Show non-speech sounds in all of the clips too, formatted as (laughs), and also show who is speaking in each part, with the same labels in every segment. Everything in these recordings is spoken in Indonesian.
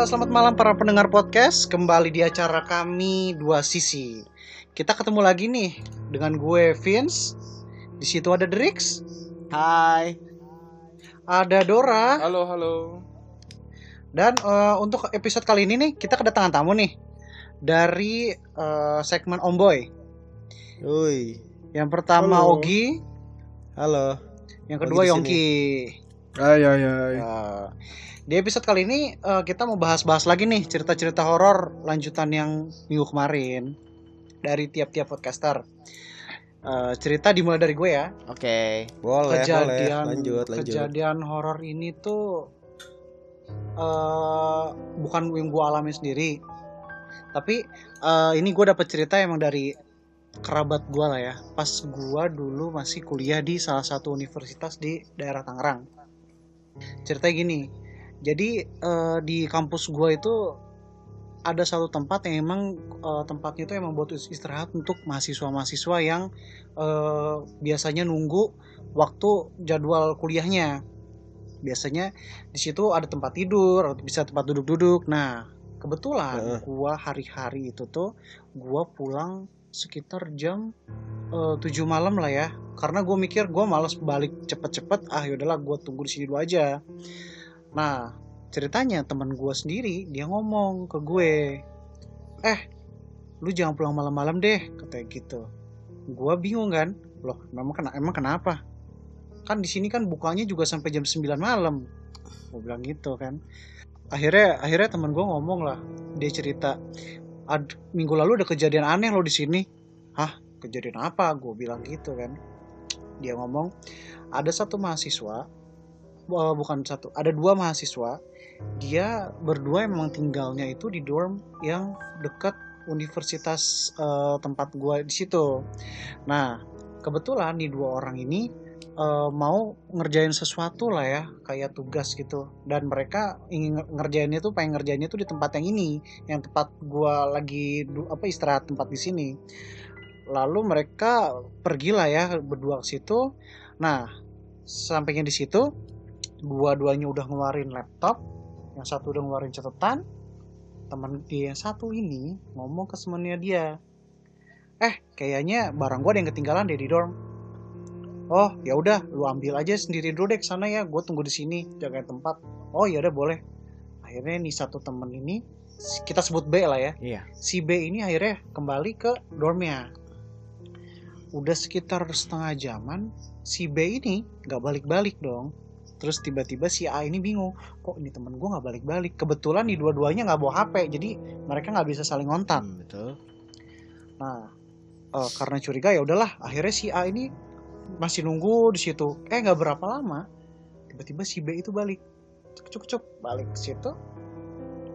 Speaker 1: Selamat malam para pendengar podcast. Kembali di acara kami dua sisi. Kita ketemu lagi nih dengan gue Vince. Di situ ada Drix,
Speaker 2: Hai.
Speaker 1: ada Dora,
Speaker 3: Halo, halo.
Speaker 1: dan eh, untuk episode kali ini nih kita kedatangan tamu nih dari eh, segmen Omboy.
Speaker 2: Uy.
Speaker 1: Yang pertama
Speaker 3: Halo.
Speaker 1: Ogi,
Speaker 2: Halo.
Speaker 1: yang kedua Yongki.
Speaker 3: Hai, hai.
Speaker 1: Eh, di episode kali ini eh, kita mau bahas-bahas lagi nih cerita-cerita horor lanjutan yang minggu kemarin dari tiap-tiap podcaster. Eh, cerita dimulai dari gue ya.
Speaker 2: Oke. Boleh,
Speaker 1: kejadian
Speaker 2: boleh. Lanjut, lanjut.
Speaker 1: kejadian horor ini tuh eh bukan yang gue alami sendiri. Tapi eh, ini gue dapet cerita emang dari kerabat gue lah ya. Pas gue dulu masih kuliah di salah satu universitas di daerah Tangerang. Ceritanya gini. Jadi eh, di kampus gue itu ada satu tempat yang emang eh, tempatnya itu emang buat istirahat untuk mahasiswa-mahasiswa yang eh, biasanya nunggu waktu jadwal kuliahnya. Biasanya di situ ada tempat tidur, atau bisa tempat duduk-duduk. Nah, kebetulan
Speaker 2: Heeh.
Speaker 1: gua hari-hari itu tuh gua pulang sekitar jam eh, 7 malam lah ya. Karena gue mikir gue males balik cepet-cepet. Ah yaudahlah gue tunggu di sini dulu aja. Nah ceritanya teman gue sendiri dia ngomong ke gue, eh lu jangan pulang malam-malam deh katanya gitu. Gue bingung kan, loh emang, kena, emang kenapa? Kan di sini kan bukanya juga sampai jam 9 malam. Gue bilang gitu kan. Akhirnya akhirnya teman gue ngomong lah, dia cerita, Ad, minggu lalu ada kejadian aneh loh di sini. Hah, kejadian apa? Gue bilang gitu kan. Dia ngomong, ada satu mahasiswa, eh, bukan satu, ada dua mahasiswa. Dia berdua emang tinggalnya itu di dorm yang dekat universitas eh, tempat gue di situ. Nah, kebetulan nih dua orang ini eh, mau ngerjain sesuatu lah ya, kayak tugas gitu. Dan mereka ingin ngerjainnya tuh, pengen ngerjainnya tuh di tempat yang ini, yang tempat gua lagi apa istirahat tempat di sini. Lalu mereka pergilah ya berdua ke situ. Nah, sampainya di situ, dua-duanya udah ngeluarin laptop, yang satu udah ngeluarin catatan. Teman dia yang satu ini ngomong ke temennya dia, eh kayaknya barang gua ada yang ketinggalan deh di dorm. Oh ya udah, lu ambil aja sendiri dulu deh ke sana ya, gue tunggu di sini jagain tempat. Oh ya udah boleh. Akhirnya nih satu temen ini kita sebut B lah ya
Speaker 2: Iya.
Speaker 1: si B ini akhirnya kembali ke dormnya. Udah sekitar setengah jaman, si B ini nggak balik-balik dong. Terus tiba-tiba si A ini bingung, kok ini temen gue nggak balik-balik. Kebetulan di dua-duanya nggak bawa HP, jadi mereka nggak bisa saling ngontak.
Speaker 2: Hmm, betul.
Speaker 1: Nah, eh, karena curiga ya udahlah. Akhirnya si A ini masih nunggu di situ. Eh nggak berapa lama, tiba-tiba si B itu balik. Cuk cuk balik ke situ.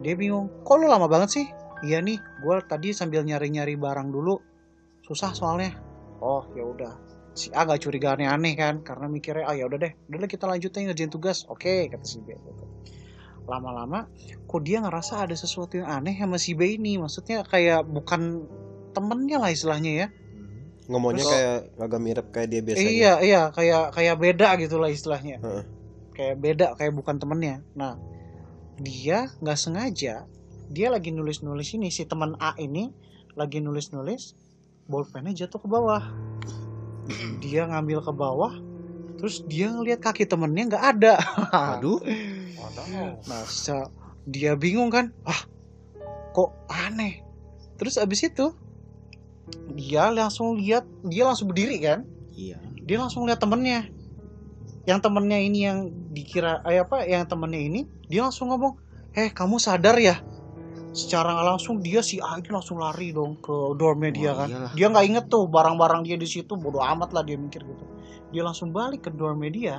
Speaker 1: Dia bingung. Kok lu lama banget sih? Iya nih, gue tadi sambil nyari-nyari barang dulu. Susah soalnya. Oh ya udah. Si A gak curiga aneh-aneh kan, karena mikirnya ah ya udah deh, udah deh kita lanjutin ngerjain tugas. Oke kata si B. gitu. Lama-lama, kok dia ngerasa ada sesuatu yang aneh sama si B ini. Maksudnya kayak bukan temennya lah istilahnya ya.
Speaker 2: Ngomongnya
Speaker 1: Terus-
Speaker 2: kayak agak mirip kayak dia biasanya.
Speaker 1: Iya iya kayak kayak beda gitu lah istilahnya. Kayak beda kayak bukan temennya. Nah dia nggak sengaja dia lagi nulis-nulis ini si teman A ini lagi nulis-nulis bolpennya jatuh ke bawah. Dia ngambil ke bawah terus dia ngelihat kaki temennya nggak ada. (laughs)
Speaker 2: Aduh.
Speaker 1: Nah, dia bingung kan? Wah, kok aneh. Terus abis itu dia langsung lihat, dia langsung berdiri kan?
Speaker 2: Iya.
Speaker 1: Dia langsung lihat temennya. Yang temennya ini yang dikira, eh apa? Yang temennya ini, dia langsung ngomong, eh kamu sadar ya? Secara nggak langsung dia si A ini langsung lari dong ke dormnya dia kan.
Speaker 2: iyalah.
Speaker 1: Dia nggak inget tuh barang-barang dia di situ, bodoh amat lah dia mikir gitu. Dia langsung balik ke dormnya dia.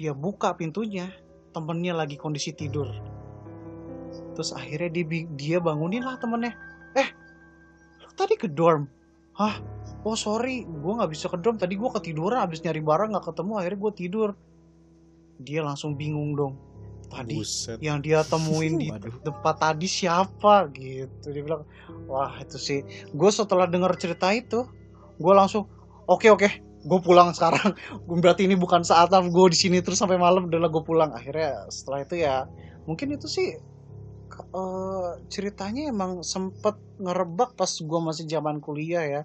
Speaker 1: Dia buka pintunya, temennya lagi kondisi tidur. Terus akhirnya dia, dia bangunin lah temennya. Eh, lu tadi ke dorm? Hah? Oh sorry, gue nggak bisa ke dorm. Tadi gue ketiduran, abis nyari barang nggak ketemu. Akhirnya gue tidur. Dia langsung bingung dong. Tadi
Speaker 2: Buset.
Speaker 1: yang dia temuin di tempat tadi siapa gitu. Dia bilang wah itu sih. Gue setelah dengar cerita itu gue langsung oke oke gue pulang sekarang. (laughs) Berarti ini bukan saat gue di sini terus sampai malam adalah gue pulang. Akhirnya setelah itu ya mungkin itu sih eh, ceritanya emang sempet ngerebak pas gua masih zaman kuliah ya.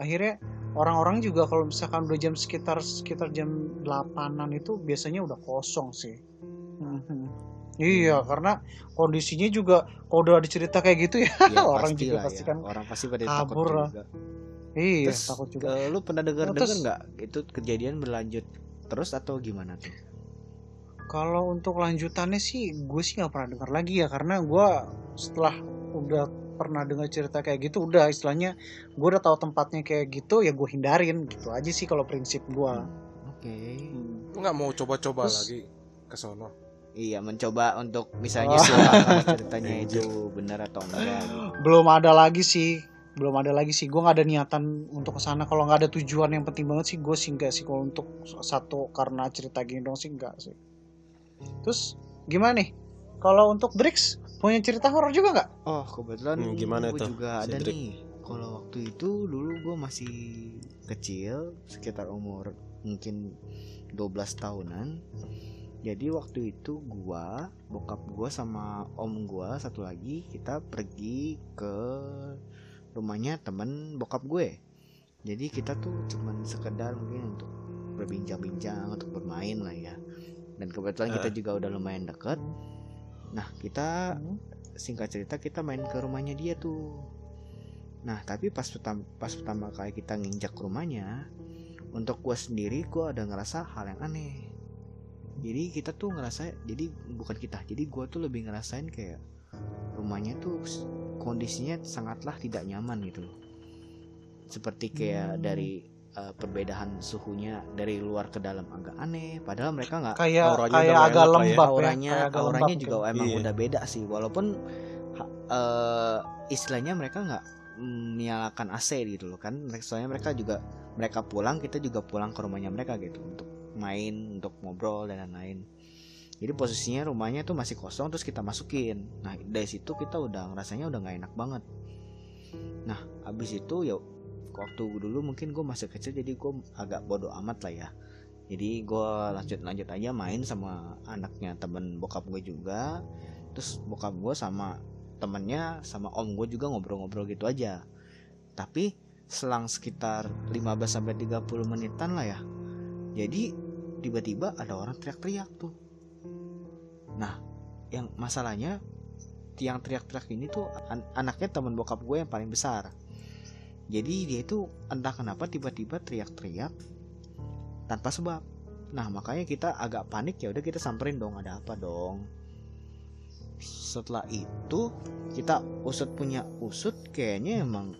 Speaker 1: Akhirnya orang-orang juga kalau misalkan udah jam sekitar sekitar jam 8-an itu biasanya udah kosong sih Mhm. iya karena kondisinya juga kalau udah ada cerita kayak gitu ya
Speaker 2: Ya, (laughs)
Speaker 1: orang juga
Speaker 2: lah
Speaker 1: pasti
Speaker 2: ya.
Speaker 1: kan
Speaker 2: Orang pasti pada
Speaker 1: kabur
Speaker 2: takut
Speaker 1: lah.
Speaker 2: juga.
Speaker 1: iya
Speaker 2: Terus,
Speaker 1: takut juga
Speaker 2: eh, lu pernah dengar dengar
Speaker 1: Terus-
Speaker 2: nggak itu kejadian berlanjut terus atau gimana tuh?
Speaker 1: Kalau untuk lanjutannya sih gue sih nggak pernah dengar lagi ya karena gue setelah udah pernah dengar cerita kayak gitu udah istilahnya gue udah tahu tempatnya kayak gitu ya gue hindarin gitu aja sih kalau prinsip gue.
Speaker 2: Oke.
Speaker 1: Hmm.
Speaker 4: Lu nggak mau coba-coba
Speaker 1: Terus-
Speaker 4: lagi ke sono?
Speaker 2: Iya, mencoba untuk misalnya
Speaker 1: Oh. (laughs)
Speaker 2: ceritanya itu benar atau enggak.
Speaker 1: Belum ada lagi sih, belum ada lagi sih. Gue nggak ada niatan untuk ke sana. Kalau nggak ada tujuan yang penting banget sih gue sih enggak sih kalau untuk satu karena cerita gini dong sih enggak sih. Terus gimana nih? Kalau untuk Drix punya cerita horor juga nggak?
Speaker 2: Oh, kebetulan
Speaker 3: Hmm, gimana
Speaker 2: gue juga ada
Speaker 3: Cedric?
Speaker 2: nih. Kalau waktu itu dulu gue masih kecil, sekitar umur mungkin 12 tahunan. Jadi waktu itu gua, bokap gua sama om gua satu lagi kita pergi ke rumahnya temen bokap gue. Jadi kita tuh cuman sekedar mungkin untuk berbincang-bincang, untuk bermain lah ya. Dan kebetulan kita juga udah lumayan deket. Nah kita singkat cerita kita main ke rumahnya dia tuh. Nah tapi pas pertama pas pertama kali kita nginjak rumahnya, untuk gua sendiri gua ada ngerasa hal yang aneh. Jadi kita tuh ngerasa, jadi bukan kita, jadi gua tuh lebih ngerasain kayak rumahnya tuh kondisinya sangatlah tidak nyaman gitu loh. Seperti kayak
Speaker 1: Hmm.
Speaker 2: dari uh, perbedaan suhunya dari luar ke dalam agak aneh. Padahal mereka nggak
Speaker 1: Kayak
Speaker 3: Auranya
Speaker 1: kayak agak
Speaker 3: ya.
Speaker 1: lembab ya.
Speaker 2: auranya
Speaker 1: kayak agak
Speaker 2: auranya
Speaker 1: lembab
Speaker 2: juga
Speaker 1: gitu.
Speaker 2: emang
Speaker 3: Iya.
Speaker 2: udah beda sih walaupun eh, istilahnya mereka nggak menyalakan AC gitu loh kan soalnya mereka juga mereka pulang kita juga pulang ke rumahnya mereka gitu untuk main untuk ngobrol dan lain-lain. Jadi posisinya rumahnya tuh masih kosong terus kita masukin. Nah dari situ kita udah ngerasanya udah nggak enak banget. Nah abis itu ya waktu dulu mungkin gue masih kecil jadi gue agak bodoh amat lah ya. Jadi gue lanjut lanjut aja main sama anaknya temen bokap gue juga. Terus bokap gue sama temennya sama om gue juga ngobrol-ngobrol gitu aja. Tapi selang sekitar 15 sampai 30 menitan lah ya. Jadi tiba-tiba ada orang teriak-teriak tuh nah yang masalahnya yang teriak-teriak ini tuh an- anaknya temen bokap gue yang paling besar jadi dia itu entah kenapa tiba-tiba teriak-teriak tanpa sebab. Nah makanya kita agak panik ya udah kita samperin dong ada apa dong. Setelah itu kita usut punya usut kayaknya emang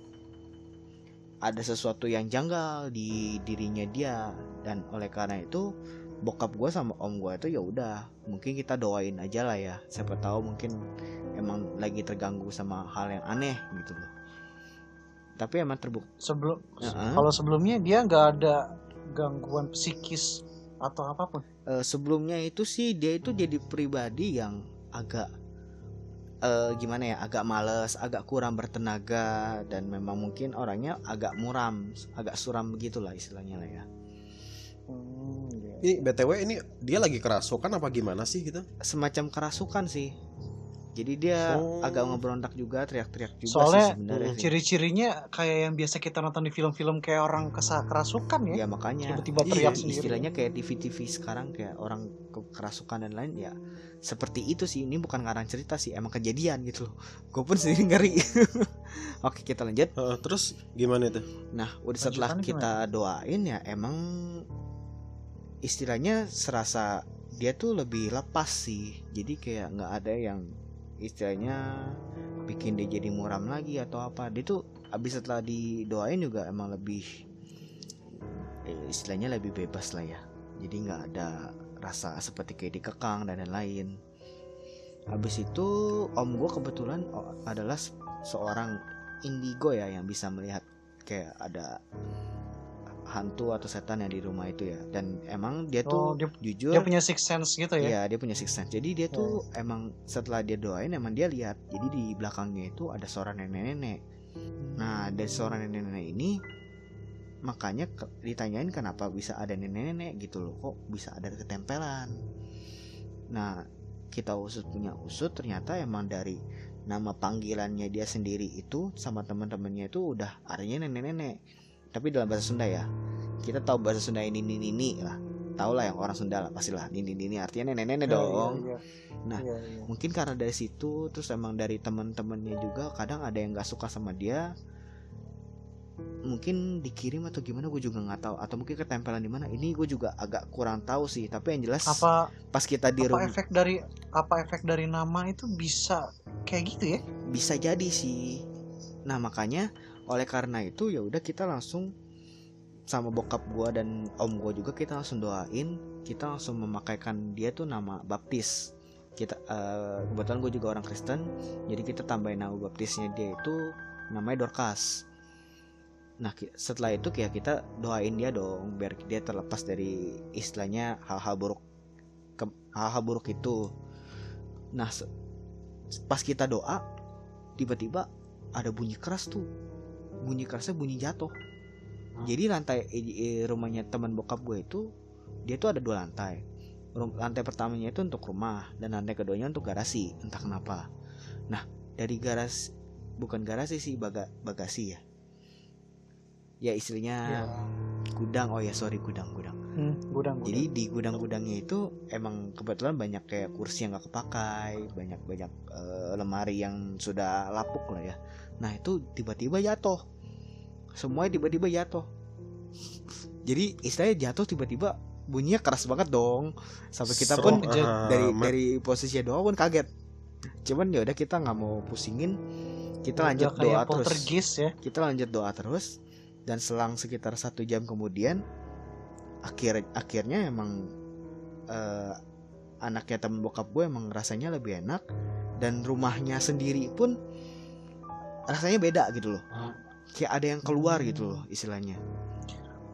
Speaker 2: ada sesuatu yang janggal di dirinya dia dan oleh karena itu bokap gue sama om gue itu ya udah mungkin kita doain aja lah ya siapa tahu mungkin emang lagi terganggu sama hal yang aneh gitu loh tapi emang terbukti
Speaker 1: Sebelum
Speaker 2: Heeh.
Speaker 1: kalau sebelumnya dia nggak ada gangguan psikis atau apa pun.
Speaker 2: Eh, sebelumnya itu sih dia itu jadi pribadi yang agak eh, gimana ya agak males agak kurang bertenaga dan memang mungkin orangnya agak muram agak suram begitulah istilahnya lah ya
Speaker 1: Hmm, iya.
Speaker 3: Ini BTW ini dia lagi kerasukan apa gimana sih gitu?
Speaker 2: semacam kerasukan sih jadi dia
Speaker 3: Oh.
Speaker 2: agak ngeberontak juga teriak-teriak juga
Speaker 1: Soalnya
Speaker 2: sih.
Speaker 1: Ciri-cirinya kayak yang biasa kita nonton di film-film kayak orang kesa kerasukan ya.
Speaker 2: ya makanya
Speaker 1: Tiba-tiba
Speaker 3: Iya,
Speaker 1: teriak sendiri.
Speaker 2: istilahnya kayak TV-TV sekarang kayak orang ke- kerasukan dan lain ya seperti itu sih ini bukan ngarang cerita sih emang kejadian gitu loh. Gue pun sendiri ngeri. (laughs) Oke kita lanjut.
Speaker 3: Heeh, terus gimana itu?
Speaker 2: nah udah setelah kita doain ya emang istilahnya serasa dia tuh lebih lepas sih. Jadi kayak nggak ada yang istilahnya bikin dia jadi muram lagi atau apa. Dia tuh abis setelah didoain juga emang lebih eh, istilahnya lebih bebas lah ya. Jadi nggak ada rasa seperti kayak dikekang dan lain-lain habis itu om gue kebetulan oh, adalah se- seorang indigo ya yang bisa melihat kayak ada hantu atau setan yang di rumah itu ya dan emang dia
Speaker 1: Oh,
Speaker 2: tuh
Speaker 1: dia-
Speaker 2: jujur
Speaker 1: Dia punya six sense gitu ya.
Speaker 2: Iya dia punya six sense. Jadi dia tuh emang setelah dia doain emang dia lihat. Jadi di belakangnya itu ada seorang nenek-nenek. Nah dari seorang nenek-nenek ini makanya ke- ditanyain kenapa bisa ada nenek-nenek gitu loh. Kok bisa ada ketempelan. Nah kita usut punya usut ternyata emang dari nama panggilannya dia sendiri itu sama teman-temannya itu udah artinya nenek-nenek tapi dalam bahasa Sunda ya kita tahu bahasa Sunda ini nini nini lah tau lah yang orang Sunda lah pastilah nini nini artinya nenek-nenek
Speaker 1: Iya,
Speaker 2: dong
Speaker 1: iya, iya.
Speaker 2: Nah,
Speaker 1: Iya, iya.
Speaker 2: mungkin karena dari situ terus emang dari teman-temannya juga kadang ada yang nggak suka sama dia mungkin dikirim atau gimana gue juga nggak tahu. Atau mungkin ketempelan di mana ini gue juga agak kurang tahu sih. Tapi yang jelas
Speaker 1: apa
Speaker 2: pas kita di
Speaker 1: apa efek dari apa efek dari nama itu bisa kayak gitu ya?
Speaker 2: Bisa jadi sih. Nah makanya oleh karena itu ya udah kita langsung sama bokap gua dan om gua juga kita langsung doain. Kita langsung memakaikan dia tuh nama baptis. Kita eh, kebetulan gue juga orang Kristen jadi kita tambahin nama baptisnya dia itu namanya Dorcas nah setelah itu kayak kita doain dia dong biar dia terlepas dari istilahnya hal-hal buruk ke- hal-hal buruk itu. Nah pas kita doa tiba-tiba ada bunyi keras tuh. Bunyi kerasnya bunyi jatuh. Jadi lantai eh, eh, rumahnya teman bokap gue itu dia tuh ada dua lantai. Lantai pertamanya itu untuk rumah dan lantai keduanya untuk garasi entah kenapa. Nah dari garasi bukan garasi sih baga bagasi ya ya istrinya
Speaker 1: Iya.
Speaker 2: gudang. Oh ya sorry gudang gudang.
Speaker 1: Hmm, gudang
Speaker 2: jadi di gudang-gudangnya itu emang kebetulan banyak kayak kursi yang gak kepakai, banyak banyak eh, lemari yang sudah lapuk lah ya. Nah itu tiba-tiba jatuh, semuanya tiba-tiba jatuh. (laughs) Jadi istilahnya jatuh tiba-tiba bunyinya keras banget dong, sampai kita pun
Speaker 3: Serem.
Speaker 1: ja-
Speaker 2: dari dari posisi doa pun kaget. Cuman ya udah kita nggak mau pusingin, kita lanjut doa terus.
Speaker 1: ya.
Speaker 2: Kita lanjut doa terus dan selang sekitar satu jam kemudian akhir akhirnya emang eh, anaknya temen bokap gue emang rasanya lebih enak dan rumahnya sendiri pun rasanya beda gitu loh. Kayak ada yang keluar gitu loh istilahnya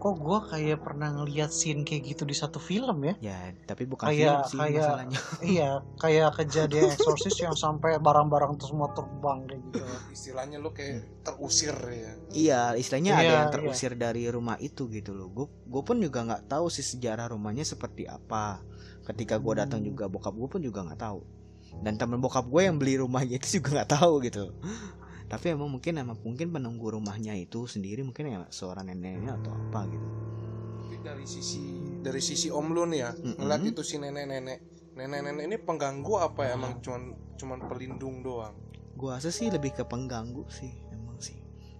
Speaker 1: kok gua kayak pernah ngeliat scene kayak gitu di satu film ya
Speaker 2: ya tapi bukan
Speaker 1: Kayak-
Speaker 2: film sih
Speaker 1: kayak-
Speaker 2: masalahnya (laughs)
Speaker 1: iya kayak kejadian eksorsis yang sampai barang-barang tuh semua terbang kayak gitu (laughs)
Speaker 4: Istilahnya lu kayak terusir ya.
Speaker 2: Iya, istilahnya ada
Speaker 1: Iya,
Speaker 2: yang
Speaker 1: iya.
Speaker 2: terusir dari rumah itu gitu loh. Gue gue pun juga nggak tahu sih sejarah rumahnya seperti apa. Ketika gue datang
Speaker 1: Hmm.
Speaker 2: juga bokap gue pun juga nggak tahu. Dan temen bokap gue yang beli rumahnya itu juga nggak tahu gitu. Tapi emang mungkin emang mungkin penunggu rumahnya itu sendiri mungkin ya seorang neneknya atau apa gitu.
Speaker 4: Tapi dari sisi dari sisi om lu nih ya,
Speaker 2: Mm-mm.
Speaker 4: ngeliat itu si nenek-nenek. Nenek-nenek ini pengganggu apa ya? Emang cuman cuman pelindung doang.
Speaker 2: Gue rasa sih lebih ke pengganggu sih emang sih.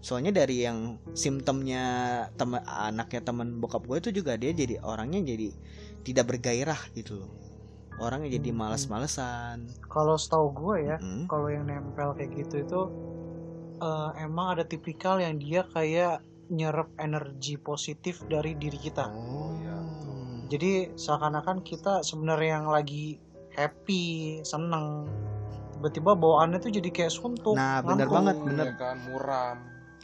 Speaker 2: Soalnya dari yang simptomnya teman anaknya teman bokap gue itu juga dia jadi orangnya jadi tidak bergairah gitu loh. Orangnya jadi
Speaker 1: Hmm.
Speaker 2: males-malesan.
Speaker 1: kalau setahu gue ya
Speaker 2: Mm-mm.
Speaker 1: kalau yang nempel kayak gitu itu eh, emang ada tipikal yang dia kayak nyerap energi positif dari diri kita
Speaker 2: Oh,
Speaker 4: iya,
Speaker 1: jadi seakan-akan kita sebenarnya yang lagi happy seneng tiba-tiba bawaannya tuh jadi kayak suntuk
Speaker 2: Nah, bener
Speaker 1: ngantuk.
Speaker 2: banget, bener.
Speaker 4: Ya kan muram.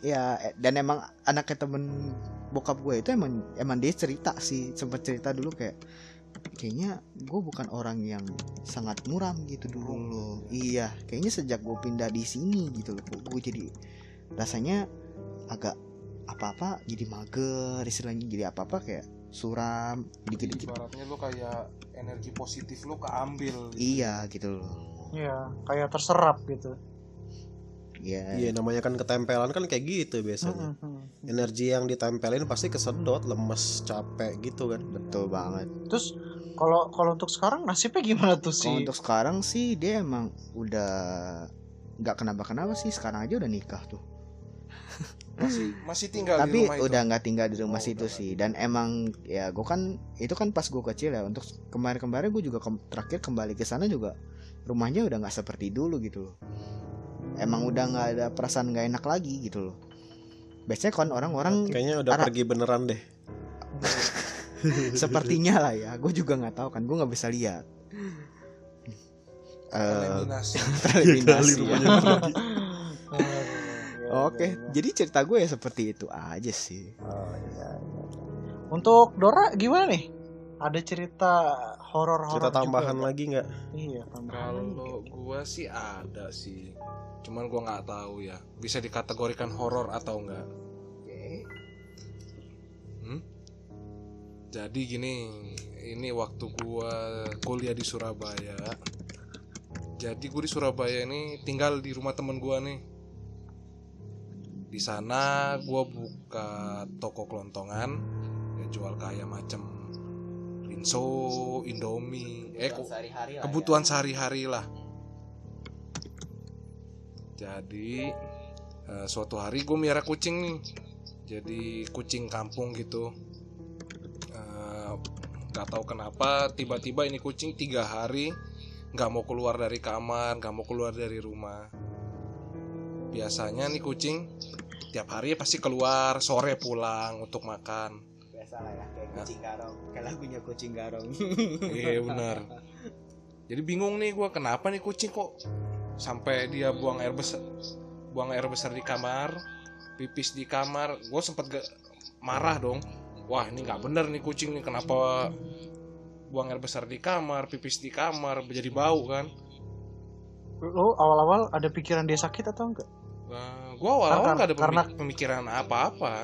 Speaker 2: Ya, dan emang anaknya temen bokap gue itu emang emang dia cerita sih, sempat cerita dulu kayak kayaknya gue bukan orang yang sangat muram gitu dulu loh. Iya, kayaknya sejak gue pindah di sini gitu loh, gue jadi rasanya agak apa-apa jadi mager istilahnya jadi apa-apa kayak suram dikit-dikit.
Speaker 4: Ibaratnya lu kayak energi positif lu keambil. gitu.
Speaker 2: Iya gitu loh.
Speaker 1: Iya, kayak terserap gitu
Speaker 2: Iya.
Speaker 3: Iya namanya kan ketempelan kan kayak gitu biasanya.
Speaker 1: Mm-mm.
Speaker 3: Energi yang ditempelin pasti kesedot, lemes, capek gitu kan.
Speaker 2: Betul banget.
Speaker 1: terus kalau kalau untuk sekarang nasibnya gimana tuh
Speaker 2: Kalau
Speaker 1: sih
Speaker 2: untuk sekarang sih dia emang udah nggak kenapa-kenapa sih sekarang aja udah nikah tuh. (laughs)
Speaker 4: Masih masih tinggal di
Speaker 2: Tapi
Speaker 4: rumah itu.
Speaker 2: udah nggak tinggal di rumah
Speaker 4: Oh,
Speaker 2: situ
Speaker 4: udah
Speaker 2: sih. Dan emang ya gue kan itu kan pas gue kecil ya. Untuk kemarin-kemarin gue juga kem- terakhir kembali ke sana juga rumahnya udah nggak seperti dulu gitu loh. Emang udah nggak ada perasaan nggak enak lagi gitu loh. Biasanya kan orang-orang
Speaker 3: Kayaknya udah
Speaker 2: Ara-
Speaker 3: pergi beneran deh. (laughs)
Speaker 2: sepertinya lah ya. Gue juga nggak tahu kan. Gue nggak bisa lihat. Eh,
Speaker 4: eliminasi. (laughs)
Speaker 2: tereliminasi ya. (laughs) Oke, jadi cerita gue ya seperti itu aja sih.
Speaker 1: Oh, iya, iya. Untuk Dora gimana nih? Ada cerita horor-horor
Speaker 3: Cerita tambahan
Speaker 1: juga,
Speaker 3: lagi nggak?
Speaker 1: Iya, tambahan.
Speaker 4: Kalau gua sih ada sih. Cuman gua nggak tahu ya. Bisa dikategorikan horor atau enggak. Hmm? Jadi gini, ini waktu gua kuliah di Surabaya. jadi gue di Surabaya ini tinggal di rumah temen gue nih di sana gue buka toko kelontongan ya jual kayak macam rinso indomie eh kebutuhan sehari-hari lah jadi eh, suatu hari gue miara kucing nih. Jadi kucing kampung gitu. Eh, nggak tahu kenapa tiba-tiba ini kucing tiga hari nggak mau keluar dari kamar nggak mau keluar dari rumah. Biasanya nih kucing tiap hari pasti keluar sore pulang untuk makan
Speaker 2: biasa lah ya kayak
Speaker 4: Nah.
Speaker 2: kucing garong kayak lagunya kucing garong (laughs)
Speaker 4: Iya benar. Jadi bingung nih gue kenapa nih kucing kok sampai dia buang air besar, buang air besar di kamar, pipis di kamar. Gue sempet gak marah dong. Wah ini nggak bener nih kucing nih kenapa buang air besar di kamar, pipis di kamar, jadi bau kan.
Speaker 1: Lo awal-awal ada pikiran dia sakit atau enggak?
Speaker 4: Nah, gue awal-awal
Speaker 1: Karena-
Speaker 4: nggak ada
Speaker 1: karena-
Speaker 4: pemik- pemikiran apa-apa.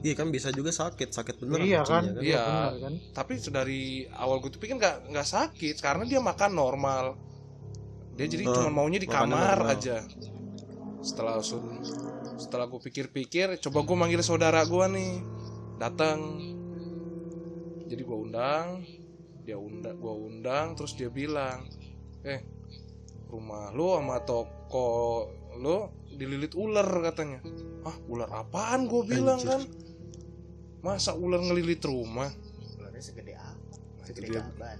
Speaker 3: Iya kan bisa juga sakit, sakit bener
Speaker 1: iya kan?
Speaker 3: kucingnya
Speaker 4: Iya.
Speaker 1: benar kan?
Speaker 4: Tapi dari awal gue tuh pikir nggak nggak sakit karena dia makan normal. Dia jadi
Speaker 3: Oh,
Speaker 4: cuma maunya di kamar
Speaker 3: normal.
Speaker 4: aja. Setelah setelah gue pikir-pikir, coba gue manggil saudara gue nih, datang. Jadi gue undang, dia undang, gue undang, terus dia bilang, eh rumah lu sama toko lu dililit ular katanya. Ah ular apaan? Gue bilang
Speaker 3: Anjir.
Speaker 4: kan. Masa ular ngelilit rumah?
Speaker 2: ularnya segede apa
Speaker 4: Nah, itu
Speaker 2: segede
Speaker 4: dia
Speaker 2: gaban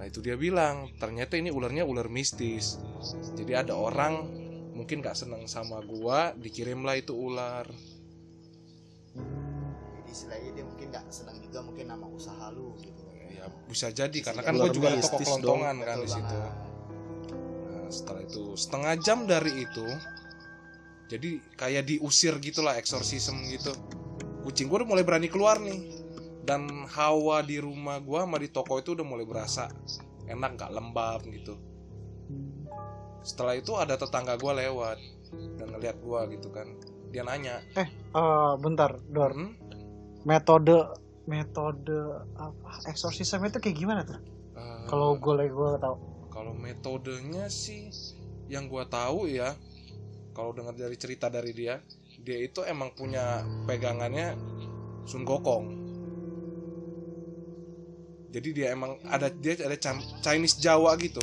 Speaker 4: Nah itu dia bilang ternyata ini ularnya ular mistis. Jadi ada orang mungkin gak seneng sama gua dikirimlah itu ular.
Speaker 2: jadi istilahnya dia mungkin nggak senang juga mungkin nama usaha lu gitu
Speaker 4: Ya bisa jadi karena kan gua juga toko kelontongan kan di situ. Nah setelah itu setengah jam dari itu jadi kayak diusir gitulah eksorsisme gitu. Kucing gua udah mulai berani keluar nih. Dan hawa di rumah gua sama di toko itu udah mulai berasa enak gak lembab gitu. Setelah itu ada tetangga gua lewat dan ngeliat gua gitu kan. Dia nanya,
Speaker 1: Eh, bentar, Dor.
Speaker 4: "Hmm,
Speaker 1: Metode metode apa eksorsisme itu kayak gimana tuh?
Speaker 4: eh,
Speaker 1: Kalau gue lagi gue tahu.
Speaker 4: kalau metodenya sih yang gua tahu ya kalau dengar dari cerita dari dia dia itu emang punya pegangannya Sun Gokong jadi dia emang ada dia ada Chinese Jawa gitu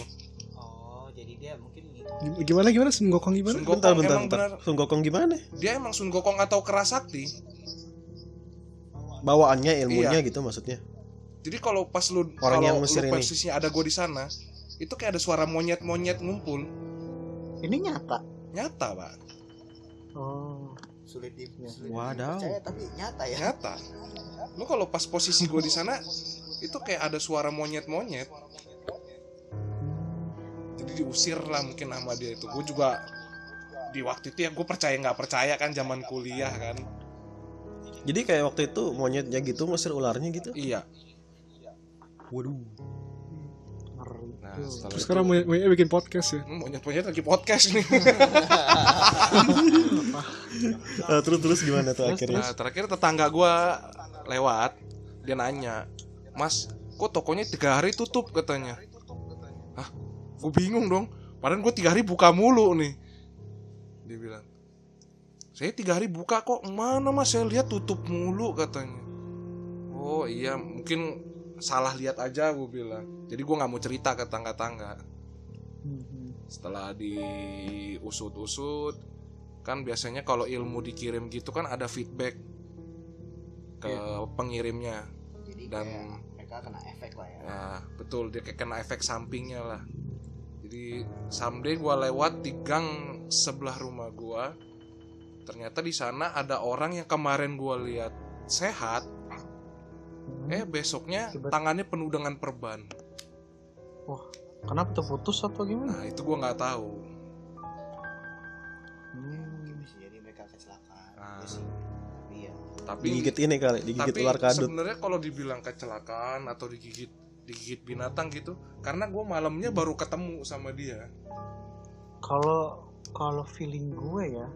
Speaker 2: oh jadi dia mungkin gitu
Speaker 5: Gim- Gimana gimana Sun Gokong gimana?
Speaker 4: Sun
Speaker 3: Bentar,
Speaker 4: Gokong
Speaker 3: bentar,
Speaker 4: emang
Speaker 3: bentar.
Speaker 4: benar
Speaker 3: Sun Gokong gimana?
Speaker 4: dia emang Sun Gokong atau kerasakti
Speaker 3: Bawaannya ilmunya gitu maksudnya.
Speaker 4: jadi kalau pas lu
Speaker 3: Orang yang
Speaker 4: lu
Speaker 3: Mesir ini.
Speaker 4: posisinya ada gue di sana itu kayak ada suara monyet-monyet ngumpul
Speaker 1: Ini nyata.
Speaker 4: nyata pak
Speaker 1: Oh.
Speaker 2: Sulit di sulit
Speaker 3: Wadaw.
Speaker 2: dipercaya tapi nyata ya.
Speaker 4: Nyata. (laughs) Lu kalau pas posisi gue di sana itu kayak ada suara monyet-monyet. Jadi diusir lah mungkin sama dia itu. Gue juga di waktu itu ya gue percaya nggak percaya kan zaman kuliah kan.
Speaker 3: Jadi kayak waktu itu monyetnya gitu ngusir ularnya gitu.
Speaker 4: iya.
Speaker 3: Waduh.
Speaker 4: Nah setelah
Speaker 5: Terus
Speaker 4: itu
Speaker 5: sekarang monyet monyetnya bikin podcast ya.
Speaker 4: hmm, monyet-monyet lagi podcast nih. (laughs) (laughs)
Speaker 3: Eh, terus terus gimana tuh akhirnya?
Speaker 4: nah terakhir tetangga gue lewat dia nanya mas kok tokonya tiga hari tutup? katanya. Ah gue bingung dong. Padahal gue tiga hari buka mulu nih. Dia bilang saya tiga hari buka kok. Mana mas? Saya lihat tutup mulu katanya. Oh iya. Mungkin salah lihat aja gue bilang. Jadi gue nggak mau cerita ke tangga-tangga.
Speaker 1: Mhm.
Speaker 4: setelah diusut-usut kan biasanya kalau ilmu dikirim gitu kan ada feedback ke pengirimnya.
Speaker 2: Jadi
Speaker 4: dan
Speaker 2: mereka kena efek lah ya.
Speaker 4: Ya betul dia kayak kena efek sampingnya lah. Jadi someday gua lewat di gang sebelah rumah gua ternyata di sana ada orang yang kemarin gua lihat sehat eh besoknya
Speaker 1: Tiba-
Speaker 4: tangannya penuh dengan perban
Speaker 1: Kenapa tuh putus atau gimana?
Speaker 4: nah itu gua nggak tahu
Speaker 1: Hmm.
Speaker 2: bisa jadi mereka kecelakaan
Speaker 4: Ah.
Speaker 2: Iya iya
Speaker 4: tapi
Speaker 3: Digigit ini kali, digigit
Speaker 4: tapi
Speaker 3: ular kadut.
Speaker 4: sebenarnya kalau dibilang kecelakaan atau digigit digigit binatang gitu karena gue malamnya baru ketemu sama dia
Speaker 1: Kalau kalau feeling gue ya,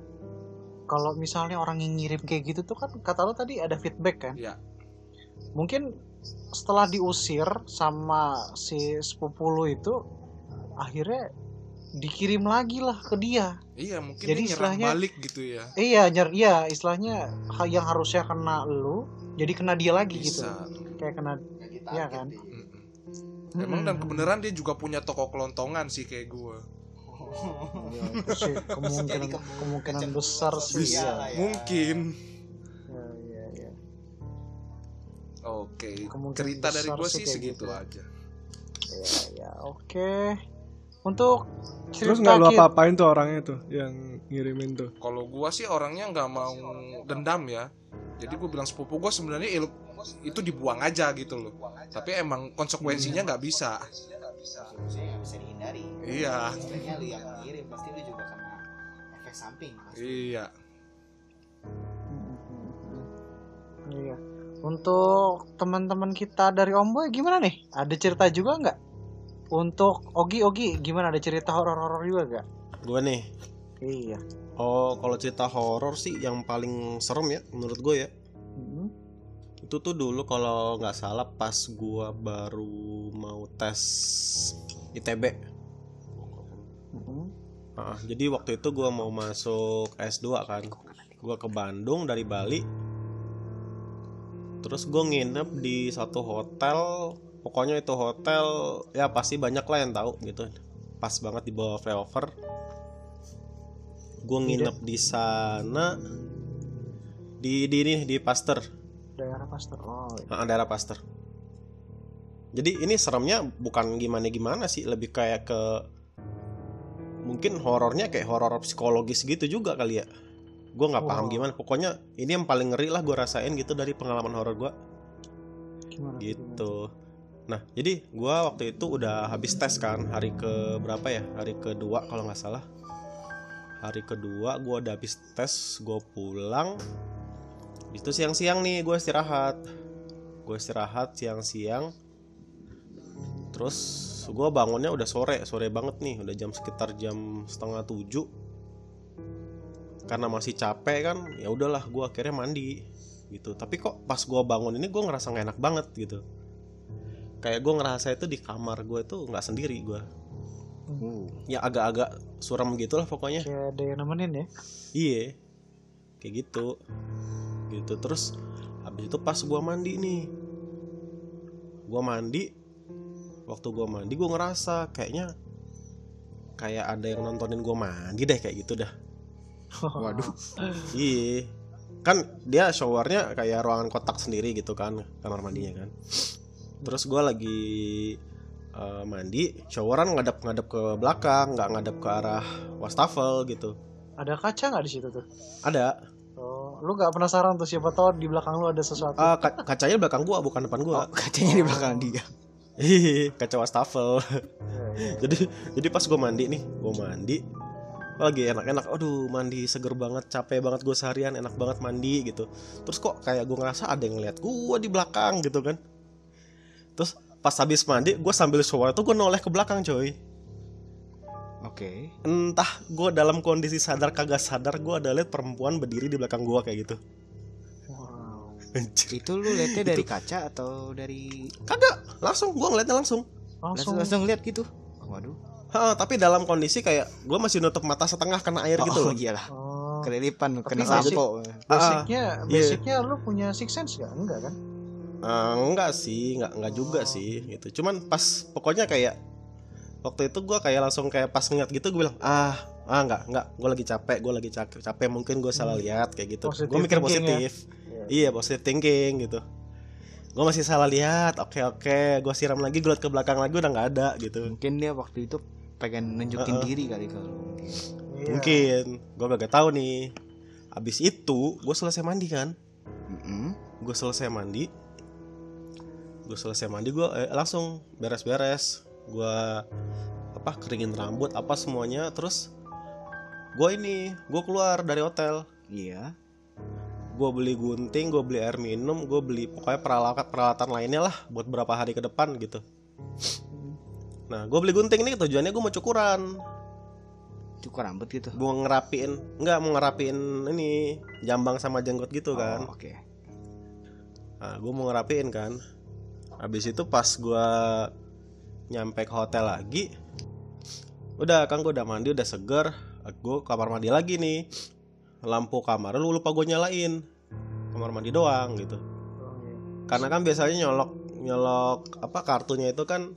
Speaker 1: kalau misalnya orang yang ngirim kayak gitu tuh kan kata lo tadi ada feedback kan?
Speaker 4: Iya.
Speaker 1: Mungkin setelah diusir sama si sepupu lu itu akhirnya dikirim lagi lah ke dia
Speaker 4: Iya, mungkin
Speaker 1: Jadi istilahnya-
Speaker 4: balik gitu ya.
Speaker 1: iya nyer iya istilahnya hal yang harusnya kena lu jadi kena dia lagi gitu
Speaker 4: Bisa.
Speaker 1: kayak kena Iya kan?
Speaker 4: Mm-mm. Emang dan kebenaran dia juga punya toko kelontongan sih kayak gue.
Speaker 1: Ya, itu sih kemungkinan kemungkinan besar sih
Speaker 2: Bisa
Speaker 1: ya.
Speaker 2: lah ya.
Speaker 4: Mungkin. Oke,
Speaker 1: Kemungkinan
Speaker 4: cerita dari gue
Speaker 1: sih
Speaker 4: segitu
Speaker 1: gitu.
Speaker 4: aja.
Speaker 1: Ya, ya, oke. Untuk
Speaker 5: Terus nggak lu apa-apain tuh orangnya tuh yang ngirimin tuh.
Speaker 4: Kalau gua sih orangnya nggak mau dendam ya. Jadi gue bilang sepupu gue sebenarnya il- itu dibuang aja gitu loh. Tapi emang konsekuensinya nggak bisa.
Speaker 2: Nggak bisa dihindari
Speaker 4: Iya.
Speaker 2: istilahnya lu yang ngirim pasti lu juga kena efek samping pasti.
Speaker 4: Iya.
Speaker 1: Iya. Untuk teman-teman kita dari Omboy gimana nih? Ada cerita juga nggak? Untuk Ogi Ogi gimana? Ada cerita horor-horor juga nggak?
Speaker 3: Gue nih.
Speaker 1: Iya.
Speaker 3: Oh, kalau cerita horor sih yang paling serem ya menurut gue ya.
Speaker 1: Mm-mm.
Speaker 3: Itu tuh dulu kalau nggak salah pas gua baru mau tes ITB.
Speaker 1: Mm-mm.
Speaker 3: Ah, jadi waktu itu gua mau masuk S2 kan. Gua ke Bandung dari Bali. Terus gue nginep di satu hotel. Pokoknya itu hotel ya pasti banyak lah yang tahu gitu. Pas banget di bawah flyover. Gue nginep di sana di di ini di Pasteur,
Speaker 1: Daerah Pastor. Oh, iya.
Speaker 3: Ah, daerah Pasteur. Jadi ini seremnya bukan gimana-gimana sih, lebih kayak ke mungkin horornya kayak horor psikologis gitu juga kali ya. Gue nggak paham
Speaker 1: Wow.
Speaker 3: gimana. Pokoknya ini yang paling ngeri lah gue rasain gitu dari pengalaman horor gue gitu. Nah jadi gue waktu itu udah habis tes kan hari ke berapa ya? Hari kedua kalau nggak salah. Hari kedua gue udah habis tes, gue pulang. Itu siang-siang nih gue istirahat. Gue istirahat siang-siang. Terus gue bangunnya udah sore, sore banget nih, udah jam sekitar jam setengah tujuh. Karena masih capek kan, ya udahlah gue akhirnya mandi gitu. Tapi kok pas gue bangun ini gue ngerasa gak enak banget gitu. Kayak gue ngerasa itu di kamar gue tuh nggak sendiri gue. Ya agak-agak suram gitu lah pokoknya.
Speaker 1: Kayak ada yang nemenin ya?
Speaker 3: Iya, kayak gitu, gitu. Terus habis itu pas gua mandi nih, gua mandi, waktu gua mandi gua ngerasa kayaknya kayak ada yang nontonin gua mandi deh kayak gitu dah.
Speaker 2: Waduh (laughs)
Speaker 3: Iya, kan dia showernya kayak ruangan kotak sendiri gitu kan kamar mandinya kan. Terus gua lagi eh, mandi, showeran ngadap-ngadap ke belakang, nggak ngadap ke arah wastafel gitu.
Speaker 1: Ada kaca nggak di situ tuh?
Speaker 3: Ada,
Speaker 1: Oh, lu nggak penasaran tuh siapa tahu di belakang lu ada sesuatu?
Speaker 3: Ah, ka- kacanya di belakang gua bukan depan gua.
Speaker 2: oh, kacanya di belakang dia
Speaker 3: Hihihi, (laughs) kaca wastafel.
Speaker 1: Iya, iya.
Speaker 3: jadi jadi pas gua mandi nih, gua mandi lagi enak-enak. Aduh, mandi seger banget, capek banget gue seharian, enak banget mandi gitu. Terus kok kayak gua ngerasa ada yang ngeliat gua di belakang gitu kan. Terus pas habis mandi, gue sambil shower tuh gue noleh ke belakang coy.
Speaker 2: oke
Speaker 3: Entah gue dalam kondisi sadar kagak sadar gue ada liat perempuan berdiri di belakang gua kayak gitu.
Speaker 1: Wow.
Speaker 3: Anjir.
Speaker 2: itu lu lihatnya dari kaca atau dari
Speaker 3: Kagak, langsung gua ngeliatnya langsung.
Speaker 1: Langsung,
Speaker 2: langsung langsung lihat gitu waduh
Speaker 3: Ha, tapi dalam kondisi kayak gue masih nutup mata setengah kena air gitu
Speaker 2: oh
Speaker 3: loh.
Speaker 2: iyalah
Speaker 1: Oh,
Speaker 2: kelilipan kena
Speaker 1: basic-
Speaker 2: sampo
Speaker 1: basicnya,
Speaker 3: iya.
Speaker 1: basicnya lu punya six sense gak? Enggak kan?
Speaker 3: Eh, enggak sih, enggak enggak juga sih gitu. Cuman pas pokoknya kayak waktu itu gua kayak langsung kayak pas ngeliat gitu gue bilang ah ah enggak enggak gue lagi capek gue lagi capek capek mungkin gue salah lihat kayak gitu gue mikir
Speaker 1: thinking ya?
Speaker 3: positif iya positive thinking gitu gue masih salah lihat oke oke gue siram lagi gue liat ke belakang lagi udah nggak ada gitu
Speaker 2: mungkin dia waktu itu pengen nunjukin
Speaker 3: Uh-uh.
Speaker 2: diri kali kalau mungkin.
Speaker 1: Iya.
Speaker 3: mungkin. Gue gak tahu nih. Abis itu gue selesai mandi kan?
Speaker 2: Mm-mm.
Speaker 3: gue selesai mandi. Gue selesai mandi gue eh, langsung beres-beres. Gue apa keringin rambut apa semuanya. Terus gue ini gue keluar dari hotel.
Speaker 2: Iya.
Speaker 3: Gue beli gunting gue beli air minum gue beli pokoknya peralatan peralatan lainnya lah buat berapa hari ke depan gitu nah gue beli gunting ini tujuannya gue mau cukuran.
Speaker 2: Cukur rambut gitu?
Speaker 3: Gue ngerapiin nggak mau ngerapiin ini jambang sama jenggot gitu kan.
Speaker 2: Oh, oke.
Speaker 3: Nah, gue mau ngerapiin kan. habis itu pas gua nyampe ke hotel lagi udah kan gue udah mandi udah seger. Gue kamar mandi lagi nih. Lampu kamar lu lupa gue nyalain. Kamar mandi doang gitu. Karena kan biasanya nyolok nyolok apa kartunya itu kan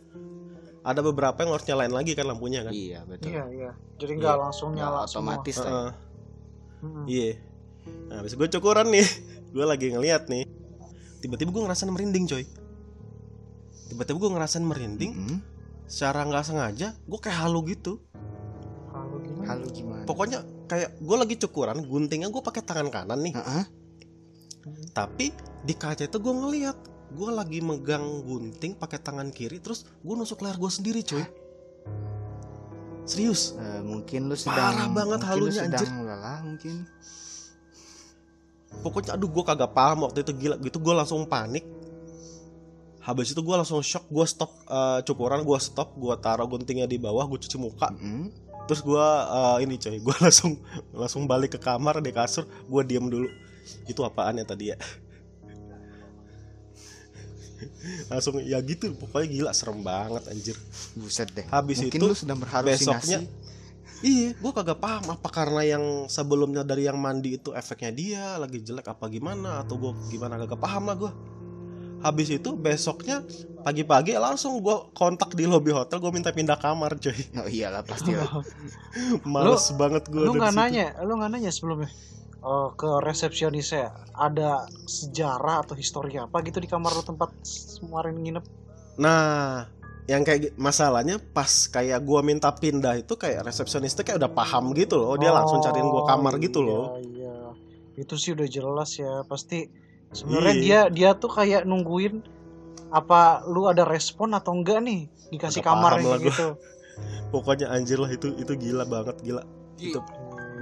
Speaker 3: ada beberapa yang harus nyalain lagi kan lampunya kan
Speaker 2: Iya betul.
Speaker 1: Iya iya. Jadi nggak
Speaker 3: Iya.
Speaker 1: langsung nyala
Speaker 2: otomatis lah.
Speaker 3: Heeh.
Speaker 1: semua.
Speaker 3: Iya. Nah, habis gue cukuran nih. (laughs) gue lagi ngeliat nih. Tiba-tiba gue ngerasain merinding, coy. Tiba-tiba gue ngerasain merinding.
Speaker 2: Hmm?
Speaker 3: Secara nggak sengaja, gue kayak halu gitu.
Speaker 1: Kalau gimana?
Speaker 2: Halo gimana?
Speaker 3: Pokoknya kayak gue lagi cukuran, guntingnya gue pakai tangan kanan nih.
Speaker 2: Heeh.
Speaker 3: Tapi di kaca itu gue ngeliat, gue lagi megang gunting pakai tangan kiri, terus gue nusuk leher gue sendiri, coy. Serius?
Speaker 2: Eh, mungkin lu sedang
Speaker 3: Parah banget halunya,
Speaker 2: lu sedang
Speaker 3: anjir.
Speaker 2: lelah mungkin.
Speaker 3: pokoknya aduh gue kagak paham waktu itu gila gitu gue langsung panik habis itu gue langsung shock gue stop eh, cukuran gue stop gue taruh guntingnya di bawah gue cuci muka
Speaker 2: Mm-mm.
Speaker 3: terus gue ini coy (laughs) gue langsung langsung balik ke kamar di kasur gue diem dulu itu apaan ya tadi ya langsung ya gitu pokoknya gila serem banget anjir
Speaker 2: Buset deh.
Speaker 3: Habis
Speaker 2: mungkin
Speaker 3: itu,
Speaker 2: lu sedang berhalusinasi.
Speaker 3: besoknya iya gue kagak paham apa karena yang sebelumnya dari yang mandi itu efeknya dia lagi jelek apa gimana atau gue gimana kagak paham lah gue habis itu besoknya pagi-pagi langsung gue kontak di lobby hotel gue minta pindah kamar coy
Speaker 2: Oh iyalah pasti lah. (laughs)
Speaker 3: males banget gue
Speaker 1: Lu nggak nanya, lu nggak nanya sebelumnya eh, ke resepsionisnya ada sejarah atau histori apa gitu di kamar lu tempat kemarin nginep?
Speaker 3: nah yang kayak masalahnya pas kayak gua minta pindah itu kayak resepsionisnya kayak udah paham gitu loh dia langsung cariin gua kamar gitu
Speaker 1: iya,
Speaker 3: loh
Speaker 1: Iya, itu sih udah jelas ya. Pasti sebenarnya
Speaker 3: Iya.
Speaker 1: dia dia tuh kayak nungguin apa lu ada respon atau enggak nih dikasih kamar gitu. (laughs)
Speaker 3: pokoknya anjir lah itu itu gila banget gila
Speaker 4: Gi,
Speaker 3: itu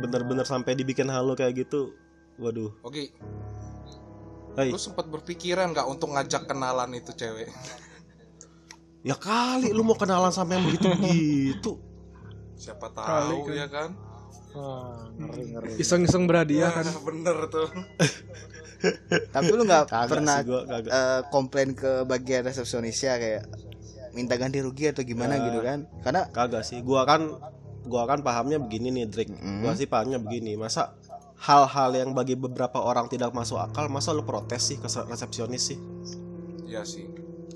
Speaker 3: bener-bener sampai dibikin halu kayak gitu waduh
Speaker 4: Oke,
Speaker 3: Hai.
Speaker 4: lu sempat berpikiran nggak untuk ngajak kenalan itu cewek? (laughs)
Speaker 3: ya kali lu mau kenalan sampai yang begitu begitu
Speaker 4: Siapa
Speaker 5: Kali
Speaker 4: tahu
Speaker 5: kan.
Speaker 4: ya kan?
Speaker 1: Wah, ngeri ngeri.
Speaker 5: Iseng-iseng berhadiah kan.
Speaker 4: Nah, (laughs) bener tuh.
Speaker 2: Tapi lu nggak pernah
Speaker 3: sih gua kagak
Speaker 2: eh, komplain ke bagian resepsionisnya kayak minta ganti rugi atau gimana
Speaker 3: Ya.
Speaker 2: gitu kan? Karena
Speaker 3: kagak sih gua kan gua kan pahamnya begini nih Drake
Speaker 2: Mm.
Speaker 3: gua sih pahamnya begini masa hal-hal yang bagi beberapa orang tidak masuk akal masa lu protes sih ke resepsionis sih
Speaker 4: Iya sih.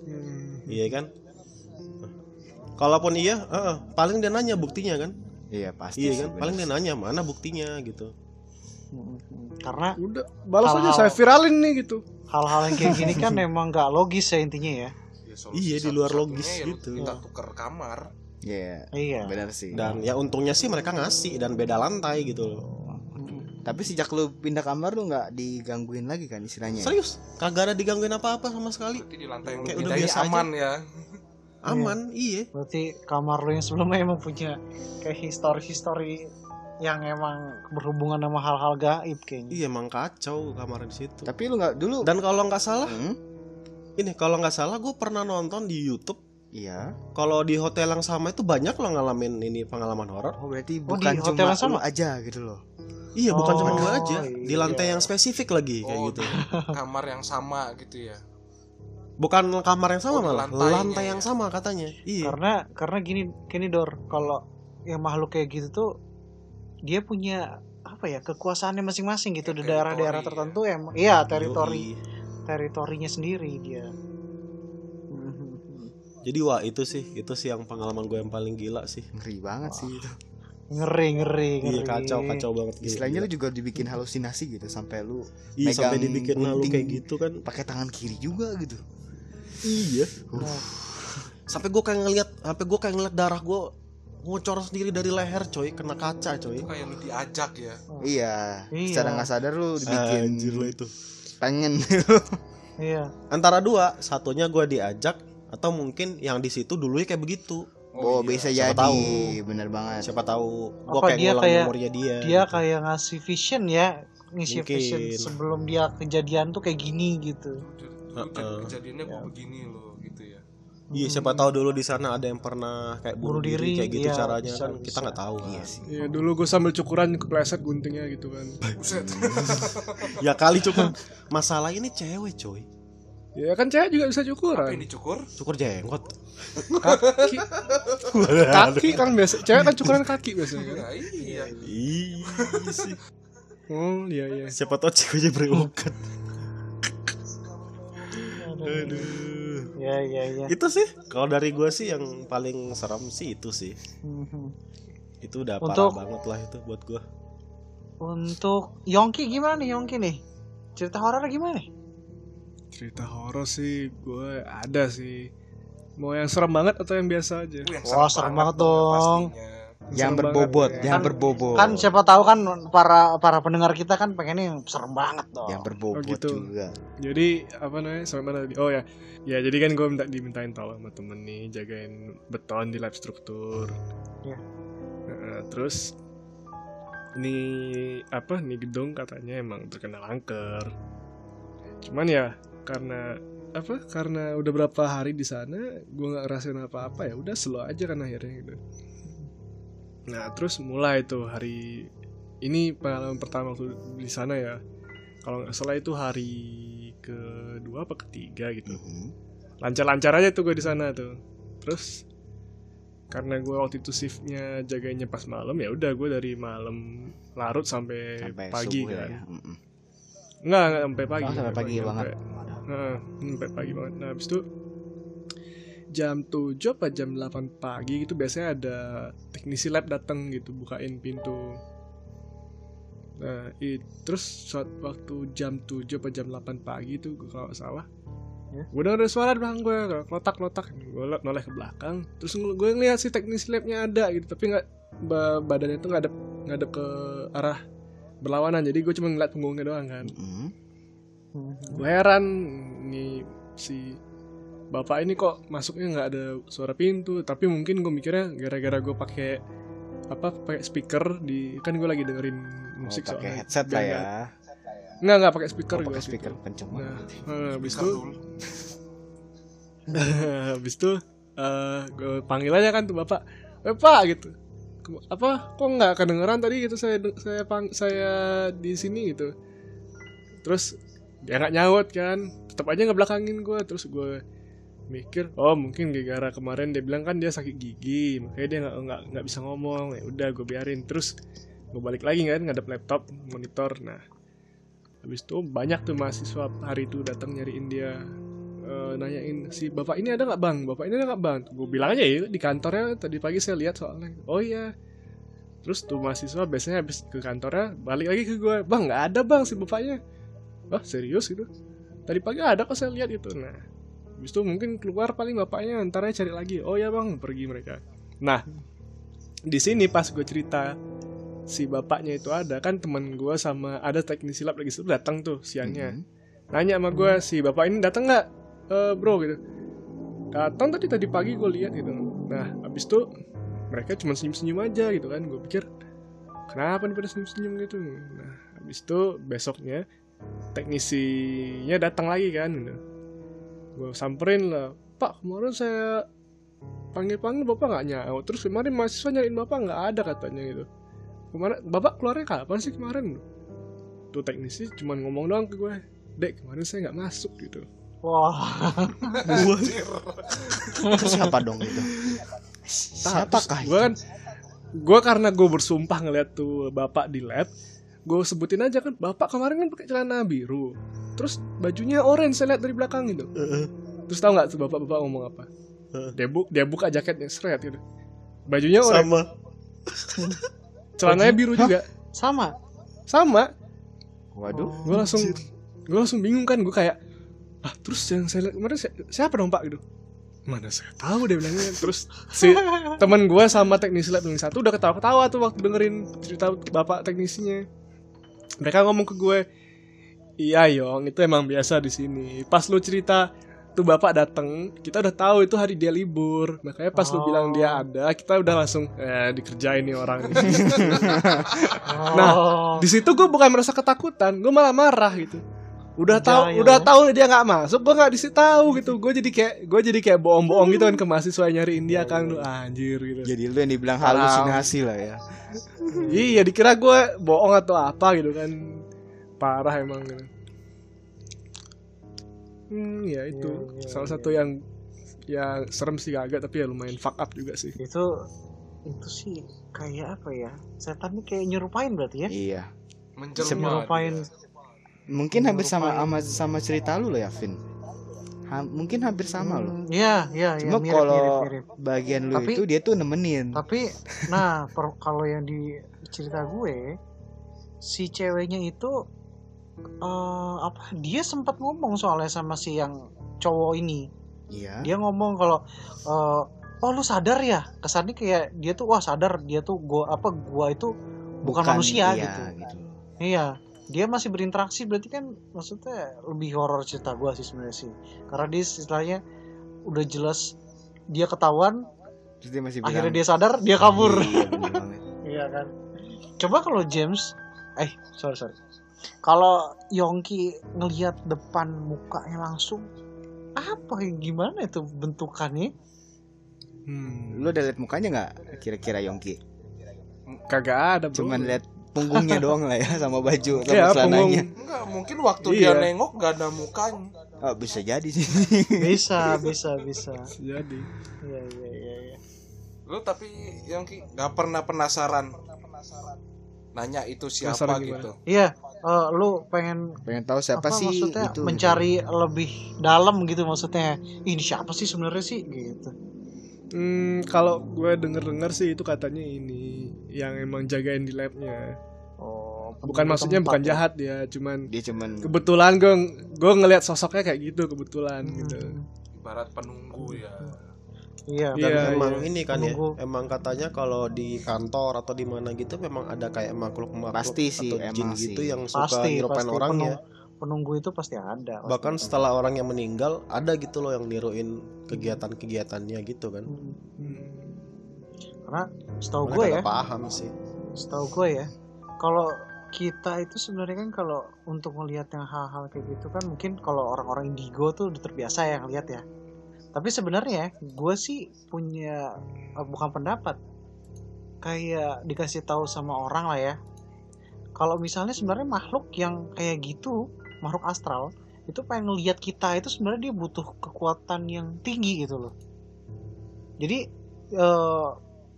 Speaker 5: Hmm.
Speaker 3: iya kan kalaupun iya eh, paling dia nanya buktinya kan
Speaker 2: iya pasti.
Speaker 3: iya
Speaker 2: sih,
Speaker 3: kan
Speaker 2: bener
Speaker 3: paling dia nanya mana buktinya gitu
Speaker 1: Karena
Speaker 5: Udah, balas aja
Speaker 1: Hal-hal-
Speaker 5: saya viralin nih gitu.
Speaker 1: hal-hal yang kayak gini kan (laughs) emang nggak logis ya intinya ya.
Speaker 4: Ya,
Speaker 3: Iya, di luar logis
Speaker 4: ya lu
Speaker 3: gitu.
Speaker 4: Minta tuker kamar.
Speaker 2: Iya.
Speaker 1: Iya.
Speaker 2: Benar sih.
Speaker 3: dan ya untungnya sih mereka ngasih dan beda lantai gitu loh
Speaker 2: Tapi sejak lu pindah kamar lu nggak digangguin lagi kan istilahnya.
Speaker 3: serius kagak ada digangguin apa-apa sama sekali
Speaker 4: Berarti di lantai yang
Speaker 3: Kayak udah biasa aja.
Speaker 4: aman ya.
Speaker 3: aman iya
Speaker 1: Berarti kamar lu yang sebelumnya emang punya kayak histori-histori yang emang berhubungan sama hal-hal gaib kayaknya.
Speaker 3: iya emang kacau kamar di situ
Speaker 2: Tapi lu nggak dulu.
Speaker 3: dan kalau nggak salah
Speaker 2: Hmm?
Speaker 3: ini kalau nggak salah gue pernah nonton di YouTube
Speaker 2: Iya.
Speaker 3: kalau di hotel yang sama itu banyak loh ngalamin ini pengalaman horor
Speaker 2: Oh berarti
Speaker 1: Oh,
Speaker 2: bukan
Speaker 1: di hotel
Speaker 2: cuma
Speaker 1: yang sama?
Speaker 2: aja gitu loh.
Speaker 3: iya bukan cuma
Speaker 1: Oh,
Speaker 3: gue aja di
Speaker 1: iya.
Speaker 3: lantai yang spesifik lagi kayak
Speaker 4: Oh,
Speaker 3: gitu
Speaker 4: kamar yang sama gitu ya.
Speaker 3: bukan kamar yang sama
Speaker 4: Oh, di
Speaker 3: malah lantai
Speaker 4: ya.
Speaker 3: yang sama katanya iya
Speaker 1: Karena karena gini gini Dor, kalau yang makhluk kayak gitu tuh dia punya apa ya kekuasaannya masing-masing gitu di
Speaker 4: Kayak
Speaker 1: daerah-daerah tertentu emang iya teritori teritorinya sendiri dia.
Speaker 3: Jadi wah itu sih itu sih yang pengalaman gue yang paling gila sih
Speaker 2: Ngeri banget sih itu.
Speaker 1: Ngeri ngeri ngeri.
Speaker 3: iya kacau kacau banget gila,
Speaker 2: Istilahnya
Speaker 3: gila.
Speaker 2: lu juga dibikin halusinasi gitu sampai lu
Speaker 3: iya sampai dibikin halu
Speaker 2: gunting.
Speaker 3: kayak gitu kan
Speaker 2: pakai tangan kiri juga gitu.
Speaker 3: iya
Speaker 1: Nah,
Speaker 3: sampai gue kayak ngeliat sampai gue kayak ngeliat darah gue ngocor sendiri dari leher coy kena kaca coy
Speaker 4: Itu kayak lu diajak ya.
Speaker 2: Iya.
Speaker 1: Iya.
Speaker 2: Secara nggak sadar lu dibikin
Speaker 3: anjir lah itu
Speaker 2: pengen.
Speaker 1: iya.
Speaker 3: antara dua satunya gue diajak atau mungkin yang di situ dulunya kayak begitu
Speaker 2: Oh,
Speaker 4: iya.
Speaker 2: bisa
Speaker 3: siapa
Speaker 2: jadi.
Speaker 3: tahu.
Speaker 2: Bener banget.
Speaker 3: siapa tahu gue
Speaker 1: Apa
Speaker 3: kayak
Speaker 1: dia
Speaker 3: ngulang
Speaker 1: kayak-
Speaker 3: memorinya dia
Speaker 1: Dia kayak ngasih vision ya, ngisi
Speaker 3: Mungkin.
Speaker 1: vision sebelum dia kejadian tuh kayak gini gitu.
Speaker 4: Dulu jadi
Speaker 3: Heeh.
Speaker 4: kejadiannya kok
Speaker 1: Ya.
Speaker 4: begini loh gitu ya.
Speaker 3: iya siapa tahu dulu di sana ada yang pernah kayak bunuh, diri,
Speaker 1: diri,
Speaker 3: kayak gitu
Speaker 1: iya,
Speaker 3: caranya
Speaker 1: bisa,
Speaker 3: kan kita
Speaker 1: bisa.
Speaker 3: nggak tahu
Speaker 2: Iya
Speaker 3: kan.
Speaker 2: sih.
Speaker 5: Iya, dulu gue sambil cukuran kepleset guntingnya gitu kan. (laughs)
Speaker 3: Ya kali cukup masalah ini cewek coy
Speaker 5: Ya kan cewek juga bisa
Speaker 4: Apa yang
Speaker 5: cukuran.
Speaker 4: dicukur?
Speaker 3: Cukur jenggot.
Speaker 5: Kaki, kaki kan biasa. Cewek kan cukuran kaki biasanya kan.
Speaker 4: Ya, iya.
Speaker 3: Ih, sih.
Speaker 5: Oh iya iya.
Speaker 3: Siapa tau ceweknya berokat. Aduh.
Speaker 1: Ya ya ya.
Speaker 3: Itu sih kalau dari gua sih yang paling serem sih itu sih.
Speaker 1: Mhm.
Speaker 3: Itu udah parah
Speaker 1: Untuk-
Speaker 3: banget lah itu buat gua.
Speaker 1: Untuk Yongki gimana nih Yongki nih? Cerita horor gimana nih?
Speaker 5: Cerita horor sih gue ada sih. Mau yang serem banget atau yang biasa aja?
Speaker 4: Itu yang
Speaker 1: Wah, serem banget
Speaker 4: dong
Speaker 1: dong.
Speaker 4: pastinya.
Speaker 2: Yang
Speaker 5: Serem
Speaker 2: berbobot,
Speaker 5: banget, ya.
Speaker 2: yang
Speaker 1: Kan-
Speaker 2: berbobot.
Speaker 1: Kan siapa tahu kan para para pendengar kita kan pengennya yang serem banget dong.
Speaker 2: yang berbobot
Speaker 5: Oh, gitu.
Speaker 2: juga.
Speaker 5: Jadi apa namanya sampai mana tadi? Oh ya, ya jadi kan gue minta dimintain tolong sama temen nih jagain beton di lab struktur.
Speaker 1: Iya.
Speaker 5: Nah, terus ini apa nih gedung katanya emang terkena angker. Cuman ya karena apa? Karena udah berapa hari di sana, gue nggak ngerasain apa-apa ya. Udah slow aja kan akhirnya gitu. Nah terus mulai tuh hari ini pengalaman pertama waktu di sana ya kalau nggak salah itu hari kedua apa ketiga gitu
Speaker 2: Mhm.
Speaker 5: lancar-lancar aja tuh gue di sana tuh terus karena gue waktu itu shiftnya jagainnya pas malam ya udah gue dari malam larut sampai,
Speaker 2: Sampai
Speaker 5: pagi kan
Speaker 2: ya. Mhm.
Speaker 5: nggak nggak sampai pagi
Speaker 2: Oh, sampai pagi banget.
Speaker 5: sampai, Heeh, sampai pagi banget nah habis itu jam 7 apa jam 8 pagi gitu biasanya ada teknisi lab datang gitu bukain pintu nah it, terus saat waktu jam 7 apa jam 8 pagi itu kalau salah gue denger ada suara di belakang gue klotak klotak gue noleh ke belakang terus gue ngeliat si teknisi labnya ada gitu tapi nggak ba- badannya tuh ngadep ngadep ke arah berlawanan jadi gue cuma ngeliat punggungnya doang kan
Speaker 2: Mhm.
Speaker 1: Mhm.
Speaker 5: Gue heran nih si bapak ini kok masuknya nggak ada suara pintu tapi mungkin gue mikirnya gara-gara gue pakai apa pakai speaker di kan gue lagi dengerin
Speaker 2: Oh,
Speaker 5: musik
Speaker 2: pakai
Speaker 5: soalnya.
Speaker 2: headset lah
Speaker 5: nggak-
Speaker 2: ya.
Speaker 5: nggak nggak pakai speaker
Speaker 2: Oh,
Speaker 5: gue
Speaker 2: pakai speaker
Speaker 5: itu.
Speaker 2: kenceng
Speaker 5: nah
Speaker 2: banget.
Speaker 5: eh, habis itu (laughs) habis itu eh gue panggil aja kan tuh bapak eh pak gitu apa kok nggak kedengeran tadi gitu saya saya pang, saya di sini gitu terus dia nggak nyaut kan. Tetap aja ngebelakangin gue terus gue mikir oh mungkin gara-gara kemarin dia bilang kan dia sakit gigi makanya dia nggak nggak bisa ngomong. Ya udah gue biarin. Terus gue balik lagi kan ngadep laptop monitor. Nah habis itu banyak tuh mahasiswa hari itu datang nyariin dia. Eh, nanyain si bapak ini ada nggak bang? Bapak ini ada nggak bang? Gue bilang aja ya di kantornya tadi pagi saya lihat soalnya. Oh iya. Terus tuh mahasiswa biasanya habis ke kantornya balik lagi ke gue bang nggak ada bang si bapaknya wah serius gitu? Tadi pagi ada kok saya lihat itu. Nah habis itu mungkin keluar paling bapaknya antaranya cari lagi. Oh ya bang pergi mereka. Nah di sini pas gue cerita si bapaknya itu ada kan teman gue sama ada teknisi lab lagi situ datang tuh siangnya.
Speaker 2: Mhm.
Speaker 5: nanya sama gue si bapak ini datang nggak? Eh, bro gitu. Datang tadi tadi pagi gue lihat gitu. Nah habis itu mereka cuma senyum senyum aja gitu kan. Gue pikir kenapa nih pada senyum senyum gitu? Nah habis itu besoknya teknisinya datang lagi kan gitu. Gue samperin lah pak kemarin saya panggil panggil bapak nggak nyaut. Terus kemarin mahasiswa nyariin bapak nggak ada katanya gitu. Kemarin bapak keluarnya kapan sih kemarin? Tuh teknisi cuma ngomong doang ke gue dek kemarin saya nggak masuk gitu.
Speaker 1: Wah, (laughs)
Speaker 2: Terus siapa dong itu? Siapakah
Speaker 5: gue kan gue karena gue bersumpah ngeliat tuh bapak di lab gue sebutin aja kan bapak kemarin kan pakai celana biru terus bajunya orange saya lihat dari belakang gitu. Terus tahu nggak tuh bapak-bapak ngomong apa?
Speaker 3: Heeh.
Speaker 5: dia bu dia buka jaketnya seret gitu. Bajunya orange.
Speaker 3: Sama. (laughs)
Speaker 5: celananya biru juga.
Speaker 1: Sama.
Speaker 5: sama.
Speaker 2: Waduh.
Speaker 5: gue langsung gue langsung bingung kan gue kayak ah terus yang saya lihat kemarin si- siapa dong pak? Gitu. Mana saya tahu dia bilangnya. Terus si (laughs) teman gue sama teknisi lab yang satu udah ketawa-ketawa tuh waktu dengerin cerita bapak teknisinya mereka ngomong ke gue iya yong itu emang biasa di sini. Pas lu cerita tuh bapak datang kita udah tahu itu hari dia libur. Makanya pas lu
Speaker 1: Oh.
Speaker 5: bilang dia ada kita udah langsung eh dikerjain nih orang (laughs)
Speaker 1: Nah,
Speaker 5: di situ gue bukan merasa ketakutan gue malah marah gitu udah tahu
Speaker 1: Jaya.
Speaker 5: udah tahu dia nggak masuk gue nggak disi tahu gitu gue jadi kayak gue jadi kayak bohong-bohong gitu kan ke mahasiswa nyariin dia kan lu anjir gitu
Speaker 2: Jadi lu yang dibilang halusinasi lah ya.
Speaker 5: iya dikira gue bohong atau apa gitu kan parah emang gitu. Hmm, ya itu
Speaker 1: Iya, iya,
Speaker 5: salah
Speaker 1: iya.
Speaker 5: satu yang yang serem sih agak tapi ya lumayan fuck up juga sih.
Speaker 1: itu itu sih kayak apa ya setan ini kayak nyerupain berarti ya
Speaker 2: Iya.
Speaker 4: menjelma
Speaker 1: nyerupain
Speaker 4: dia.
Speaker 2: Mungkin hampir sama
Speaker 1: Nyerupain.
Speaker 2: sama sama cerita lu loh ya, Vin. Ha- mungkin hampir sama loh.
Speaker 1: Hmm, iya iya iya,
Speaker 2: Cuma
Speaker 1: mirip,
Speaker 2: kalau bagian lu
Speaker 1: Tapi-
Speaker 2: itu dia tuh nemenin.
Speaker 1: tapi nah per- kalau yang di cerita gue si ceweknya itu eh, apa dia sempat ngomong soalnya sama si yang cowok ini
Speaker 2: Iya.
Speaker 1: dia ngomong kalau eh, oh lu sadar ya kesannya kayak dia tuh wah sadar dia tuh gua apa gua itu bukan, manusia
Speaker 2: iya,
Speaker 1: gitu
Speaker 2: gitu.
Speaker 1: iya dia masih berinteraksi berarti kan maksudnya lebih horor cerita gua sih sebenarnya sih karena dia istilahnya udah jelas dia ketahuan
Speaker 2: Terus dia masih
Speaker 1: akhirnya
Speaker 2: bilang,
Speaker 1: dia sadar dia kabur
Speaker 2: Iya. (laughs)
Speaker 1: Iya kan. Coba kalau James, eh sorry sorry. Kalau Yongki ngelihat depan mukanya langsung, apa gimana itu bentukannya?
Speaker 5: Hmm,
Speaker 2: Lu udah liat mukanya nggak kira-kira Yongki?
Speaker 5: kagak ada bro.
Speaker 2: Cuman liat punggungnya (laughs) doang lah ya sama baju sama
Speaker 5: ya punggung.
Speaker 2: celananya.
Speaker 4: enggak mungkin waktu
Speaker 5: Iya.
Speaker 4: dia nengok gak ada mukanya
Speaker 2: Oh, bisa jadi sih. (laughs)
Speaker 1: Bisa bisa bisa.
Speaker 5: Jadi
Speaker 1: Iya iya iya. iya.
Speaker 4: lu tapi yang ki nggak pernah penasaran nanya itu siapa
Speaker 5: Penasaran gimana?
Speaker 4: gitu
Speaker 1: Iya. eh, lu pengen
Speaker 2: Pengen tahu siapa
Speaker 1: apa
Speaker 2: sih
Speaker 1: maksudnya
Speaker 2: itu?
Speaker 1: mencari lebih dalam gitu maksudnya ini siapa sih sebenarnya sih gitu
Speaker 5: Hmm, kalau gue denger-dengar sih itu katanya ini yang emang jagain di labnya.
Speaker 1: oh
Speaker 5: Bukan maksudnya bukan
Speaker 1: ya.
Speaker 5: jahat ya, cuman
Speaker 2: Dia cuman
Speaker 5: kebetulan gue gue ngelihat sosoknya kayak gitu kebetulan gitu.
Speaker 1: Hmm,
Speaker 4: ibarat penunggu ya
Speaker 1: iya
Speaker 5: Iya,
Speaker 1: benar.
Speaker 3: emang
Speaker 5: iya.
Speaker 3: ini kan
Speaker 1: Menunggu.
Speaker 3: ya emang katanya kalau di kantor atau di mana gitu memang ada kayak makhluk makhluk
Speaker 2: Pasti sih,
Speaker 3: atau jin
Speaker 2: emang
Speaker 3: gitu
Speaker 2: sih.
Speaker 3: yang suka
Speaker 1: pasti
Speaker 3: nyerupain orang ya
Speaker 1: penunggu itu pasti ada pasti.
Speaker 3: bahkan setelah orang yang meninggal ada gitu loh yang niruin kegiatan-kegiatannya gitu kan.
Speaker 1: Hmm. Karena setahu gue ya
Speaker 3: paham sih.
Speaker 1: setahu gue ya kalau kita itu sebenarnya kan kalau untuk melihat yang hal-hal kayak gitu kan mungkin kalau orang-orang indigo tuh udah terbiasa ya ngeliat ya. Tapi sebenarnya gue sih punya eh, bukan pendapat. Kayak dikasih tahu sama orang lah ya. Kalau misalnya sebenarnya makhluk yang kayak gitu makhluk astral itu pengen ngelihat kita itu sebenarnya dia butuh kekuatan yang tinggi gitu loh. Jadi eh,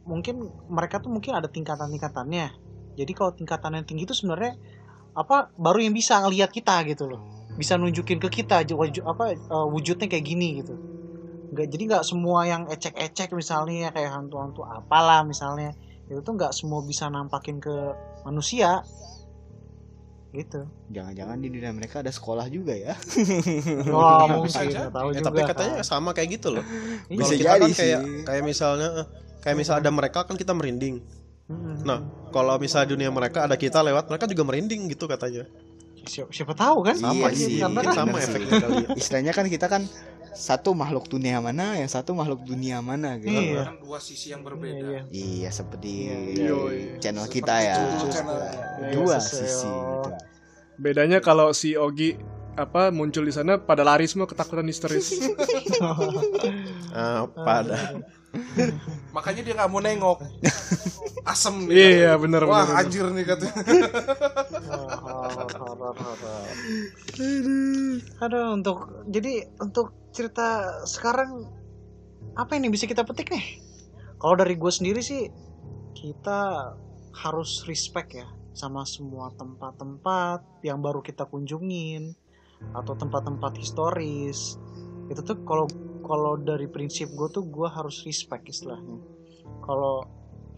Speaker 1: mungkin mereka tuh mungkin ada tingkatan-tingkatannya. Jadi kalau tingkatan yang tinggi itu sebenarnya apa baru yang bisa ngelihat kita gitu loh. Bisa nunjukin ke kita apa eh, wujudnya kayak gini gitu. Nggak jadi nggak semua yang ecek-ecek misalnya kayak hantu-hantu apalah misalnya itu tuh nggak semua bisa nampakin ke manusia gitu
Speaker 2: Jangan-jangan di dunia mereka ada sekolah juga ya. (laughs)
Speaker 1: wah
Speaker 4: Bisa
Speaker 1: mungkin tahu
Speaker 3: Ya,
Speaker 1: juga
Speaker 3: tapi katanya sama kayak gitu loh
Speaker 1: Iya.
Speaker 2: Bisa
Speaker 3: kita
Speaker 2: jadi
Speaker 3: kan kayak
Speaker 2: sih.
Speaker 3: kayak misalnya eh, kayak misal ada mereka kan kita merinding
Speaker 1: Mm-mm.
Speaker 3: nah kalau misalnya dunia mereka ada kita lewat mereka juga merinding gitu katanya
Speaker 1: siapa, siapa tahu kan
Speaker 2: Iya
Speaker 3: sama
Speaker 2: sih,
Speaker 1: karena
Speaker 3: mungkin
Speaker 1: kan
Speaker 3: sama
Speaker 2: sih.
Speaker 3: efeknya kali ya.
Speaker 2: Istilahnya kan kita kan satu makhluk dunia mana, yang satu makhluk dunia mana gitu.
Speaker 1: Iya.
Speaker 4: kan dua sisi yang berbeda
Speaker 1: Iya, iya.
Speaker 2: Iya, seperti
Speaker 1: Iya,
Speaker 5: iya.
Speaker 2: channel
Speaker 4: Seperti
Speaker 2: kita ya.
Speaker 4: itu channel.
Speaker 1: Iya,
Speaker 2: Dua sisi gitu.
Speaker 5: Bedanya kalau si Ogi apa muncul di sana pada lari semua ketakutan histeris. (laughs)
Speaker 3: Ah, pada (laughs)
Speaker 4: makanya dia nggak mau nengok asem nih
Speaker 5: Iya,
Speaker 4: katanya.
Speaker 5: bener,
Speaker 4: wah
Speaker 5: bener, bener.
Speaker 4: anjir nih katanya. (laughs)
Speaker 1: Aduh, untuk jadi untuk cerita sekarang apa ini bisa kita petik nih? Kalau dari gue sendiri sih kita harus respect ya sama semua tempat-tempat yang baru kita kunjungin atau tempat-tempat historis. Itu tuh kalau kalau dari prinsip gue tuh gue harus respect istilahnya. Kalau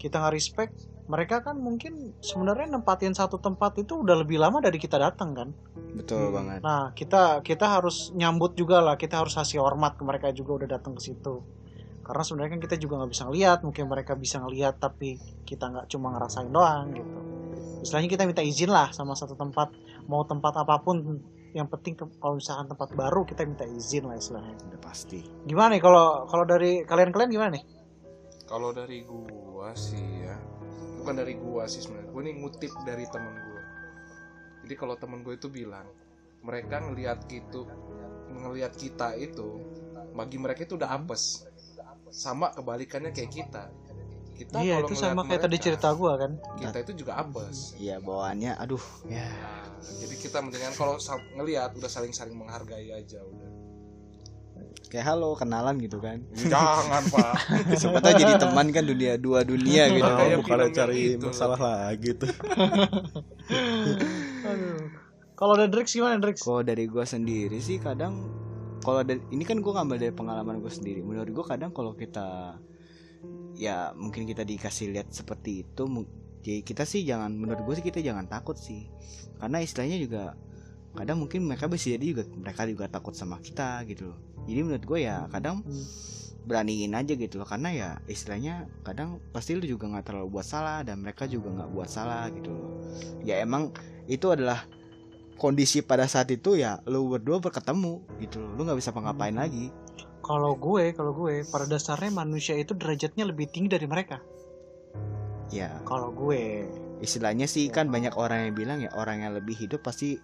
Speaker 1: kita nggak respect mereka kan mungkin sebenarnya nempatin satu tempat itu udah lebih lama dari kita datang kan.
Speaker 2: Betul
Speaker 5: Hmm.
Speaker 2: banget.
Speaker 1: Nah kita kita harus nyambut juga lah, kita harus kasih hormat ke mereka juga udah datang ke situ. Karena sebenarnya kan kita juga nggak bisa ngelihat, mungkin mereka bisa ngelihat tapi kita nggak cuma ngerasain doang gitu. Istilahnya kita minta izin lah sama satu tempat, mau tempat apa pun, yang penting ke- kalau misalkan tempat baru kita minta izin lah istilahnya.
Speaker 2: Udah pasti.
Speaker 1: Gimana nih kalau kalau dari kalian-kalian gimana nih?
Speaker 4: kalau dari gua sih ya bukan dari gua sih sebenarnya. Gua nih ngutip dari temen gua. Jadi kalau temen gua itu bilang mereka ngelihat gitu ngelihat kita itu bagi mereka itu udah apes. Sama kebalikannya kayak kita. Kita
Speaker 1: iya
Speaker 4: kalau
Speaker 1: itu sama kayak tadi cerita gua kan.
Speaker 4: kita itu juga apes.
Speaker 2: Iya, bawaannya aduh ya.
Speaker 4: Nah, jadi kita mendingan kalau ngelihat udah saling saling menghargai aja udah
Speaker 2: kayak halo kenalan gitu kan
Speaker 4: Jangan, Pak. (laughs)
Speaker 2: siapa tahu jadi teman kan dunia dua dunia gitu
Speaker 4: Nah, kayak
Speaker 3: bukan cari
Speaker 4: itu.
Speaker 3: masalah lagi tuh. (laughs)
Speaker 1: Aduh. Kalau ada Drix gimana Drix?
Speaker 2: kalau dari gua sendiri sih kadang kalau dari ini kan gua ngambil dari pengalaman gue sendiri menurut gua kadang kalau kita ya mungkin kita dikasih lihat seperti itu jadi kita sih jangan menurut gue sih kita jangan takut sih karena istilahnya juga kadang mungkin mereka bisa jadi juga mereka juga takut sama kita gitu loh. Jadi menurut gue ya kadang beraniin aja gitu loh karena ya istilahnya kadang pasti lu juga nggak terlalu buat salah dan mereka juga nggak buat salah gitu loh. Ya emang itu adalah kondisi pada saat itu ya lu berdua berketemu gitu loh. Lu nggak bisa ngapain lagi.
Speaker 1: Kalau gue, kalau gue pada dasarnya manusia itu derajatnya lebih tinggi dari mereka.
Speaker 2: ya.
Speaker 1: Kalau gue,
Speaker 2: istilahnya sih kan banyak orang yang bilang ya orang yang lebih hidup pasti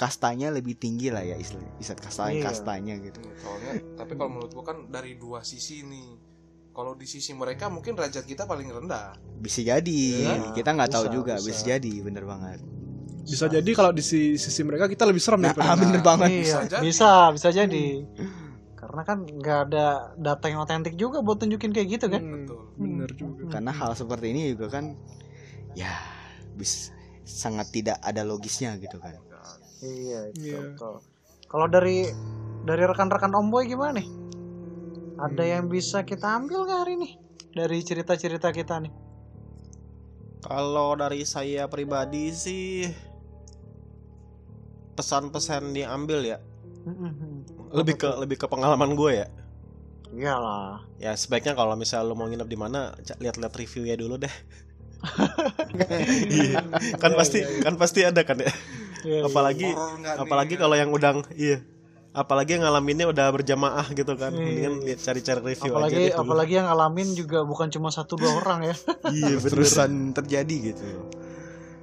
Speaker 2: kastanya lebih tinggi lah ya istilah istilah kasta
Speaker 1: Iya.
Speaker 2: kastanya gitu
Speaker 4: Soalnya, tapi kalau menurut gua kan dari dua sisi nih. Kalau di sisi mereka mungkin derajat kita paling rendah.
Speaker 2: bisa jadi
Speaker 1: Iya,
Speaker 2: kita nggak tahu juga
Speaker 1: bisa.
Speaker 2: bisa. jadi bener banget
Speaker 5: Bisa jadi kalau di si- sisi mereka kita lebih serem
Speaker 2: nah,
Speaker 5: daripada
Speaker 2: ah, (laughs) bener banget
Speaker 1: iya,
Speaker 4: bisa jadi.
Speaker 1: bisa, bisa jadi. Karena kan nggak ada data yang otentik juga buat tunjukin kayak gitu kan.
Speaker 5: Hmm,
Speaker 4: Betul.
Speaker 5: bener juga
Speaker 2: karena hal seperti ini juga kan ya bisa sangat tidak ada logisnya gitu kan
Speaker 1: Iya, itu
Speaker 5: Iya.
Speaker 1: betul. Kalau dari dari rekan-rekan Om Boy gimana nih? Ada yang bisa kita ambil nggak hari ini dari cerita-cerita kita nih?
Speaker 3: Kalau dari saya pribadi sih pesan-pesan diambil ya. Lebih ke lebih ke pengalaman gue ya.
Speaker 1: Iyalah.
Speaker 3: Ya sebaiknya kalau misalnya lo mau nginep di mana, lihat-lihat reviewnya dulu deh. (laughs) Iya. kan pasti kan pasti ada kan ya. Apalagi
Speaker 4: Horor nggak nih?
Speaker 3: apalagi kalau yang udah iya. Apalagi yang ngalaminnya udah berjamaah gitu kan.
Speaker 1: Iya.
Speaker 3: Mendingan lihat cari-cari review aja
Speaker 1: Apalagi
Speaker 3: deh dulu.
Speaker 1: apalagi yang ngalamin juga bukan cuma satu dua orang ya. (laughs)
Speaker 3: Iya
Speaker 2: terusan terjadi gitu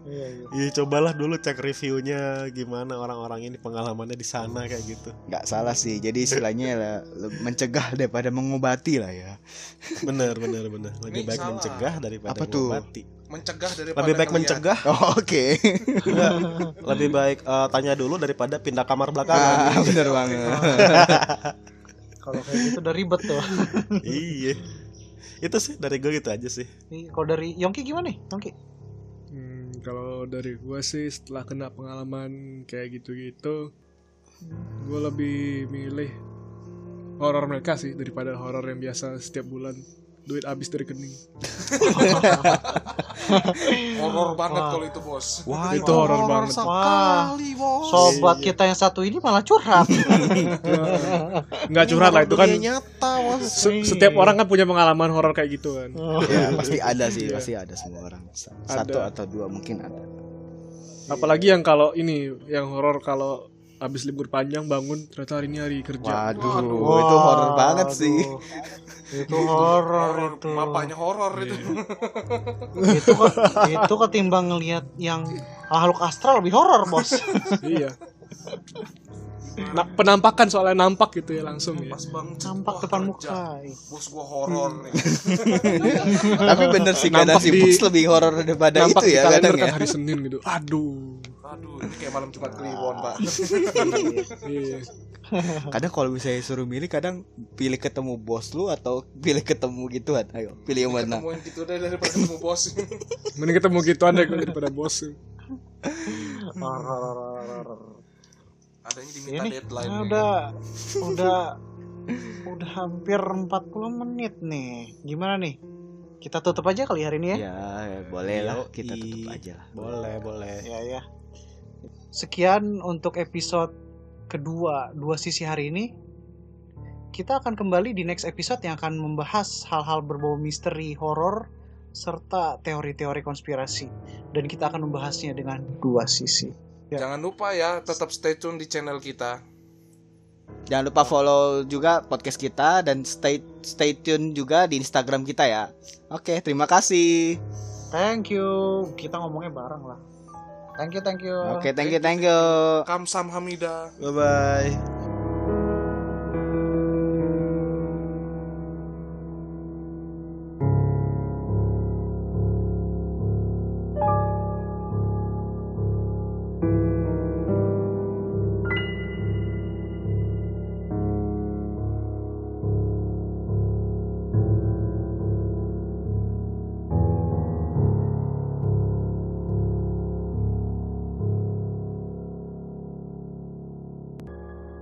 Speaker 1: Iya, iya.
Speaker 3: Iya cobalah dulu cek reviewnya gimana orang-orang ini pengalamannya di sana kayak gitu.
Speaker 2: nggak salah sih jadi istilahnya (laughs) lah, mencegah daripada mengobati lah ya
Speaker 3: Bener bener bener. Lebih
Speaker 4: Ini
Speaker 3: baik
Speaker 4: salah.
Speaker 3: mencegah daripada
Speaker 2: Apa tuh?
Speaker 4: Mencegah daripada
Speaker 3: Lebih baik
Speaker 4: ngeliat.
Speaker 3: mencegah,
Speaker 2: oh, oke
Speaker 3: enggak. (laughs) lebih baik eh, tanya dulu daripada pindah kamar
Speaker 2: ah,
Speaker 3: belakangan.
Speaker 2: bener banget (laughs)
Speaker 1: Kalau kayak gitu udah ribet tuh. (laughs)
Speaker 3: iya. Itu sih dari gue gitu aja sih.
Speaker 1: Nih, Kalau dari Yongki gimana nih? Yongki?
Speaker 5: Hmm, kalau dari gua sih setelah kena pengalaman kayak gitu-gitu gue lebih milih horor mereka sih daripada horor yang biasa setiap bulan duit habis dari rekening (laughs)
Speaker 4: horor banget kalau itu bos
Speaker 3: Wah
Speaker 5: Itu horor banget.
Speaker 3: sekali bos.
Speaker 1: Sobat kita yang satu ini malah curhat. (laughs)
Speaker 5: nggak curhat lah itu kan
Speaker 3: nyata bos.
Speaker 5: se- setiap orang kan punya pengalaman horor kayak gitu kan
Speaker 2: ya pasti ada sih
Speaker 5: Iya.
Speaker 2: pasti ada semua orang satu
Speaker 5: Ada.
Speaker 2: atau dua mungkin ada
Speaker 5: apalagi yang kalau ini yang horor kalau habis libur panjang bangun ternyata hari ini hari kerja
Speaker 2: waduh,
Speaker 4: Waduh.
Speaker 2: itu horor banget sih
Speaker 1: Waduh. Itu horor itu.
Speaker 4: bapaknya horor itu
Speaker 1: itu ke- itu ketimbang ngelihat yang makhluk astral lebih horor, Bos.
Speaker 5: iya nah, penampakan soalnya nampak gitu ya langsung ya
Speaker 4: pas bang
Speaker 1: Nampak depan
Speaker 4: kerja.
Speaker 1: muka.
Speaker 4: bos gua horor nih
Speaker 2: tapi bener sih kadang
Speaker 5: Nampak
Speaker 2: si
Speaker 5: di-
Speaker 2: Bux lebih horor daripada
Speaker 5: nampak
Speaker 2: itu
Speaker 5: di
Speaker 2: ya
Speaker 5: kalender
Speaker 2: kadang
Speaker 5: kan
Speaker 2: ya
Speaker 5: hari Senin gitu aduh
Speaker 4: aduh ini kayak malam jumat kliwon pak (laughs)
Speaker 5: iya
Speaker 2: kadang kalau misalnya suruh milih kadang pilih ketemu bos lu atau pilih ketemu gituan ayo pilih yang mana
Speaker 4: ketemuin gitu deh daripada ketemu bos (laughs)
Speaker 5: mending ketemu gituan deh daripada bos
Speaker 4: adanya diminta
Speaker 1: Ini
Speaker 4: deadline
Speaker 1: nah,
Speaker 4: nih.
Speaker 1: udah udah udah hampir 40 menit nih. Gimana nih? Kita tutup aja kali hari ini ya.
Speaker 2: ya, ya boleh lah kita tutup aja lah
Speaker 3: Boleh boleh.
Speaker 1: Ya ya. Sekian untuk episode kedua dua sisi hari ini. Kita akan kembali di next episode yang akan membahas hal-hal berbau misteri, horor, serta teori-teori konspirasi. Dan kita akan membahasnya dengan dua sisi. Ya.
Speaker 4: jangan lupa ya tetap stay tune di channel kita
Speaker 2: jangan lupa follow juga podcast kita dan stay stay tune juga di Instagram kita ya oke terima kasih
Speaker 1: Thank you. Kita ngomongnya bareng lah. Thank you, thank you.
Speaker 2: oke thank you thank you
Speaker 4: kamsam hamida
Speaker 3: Bye bye.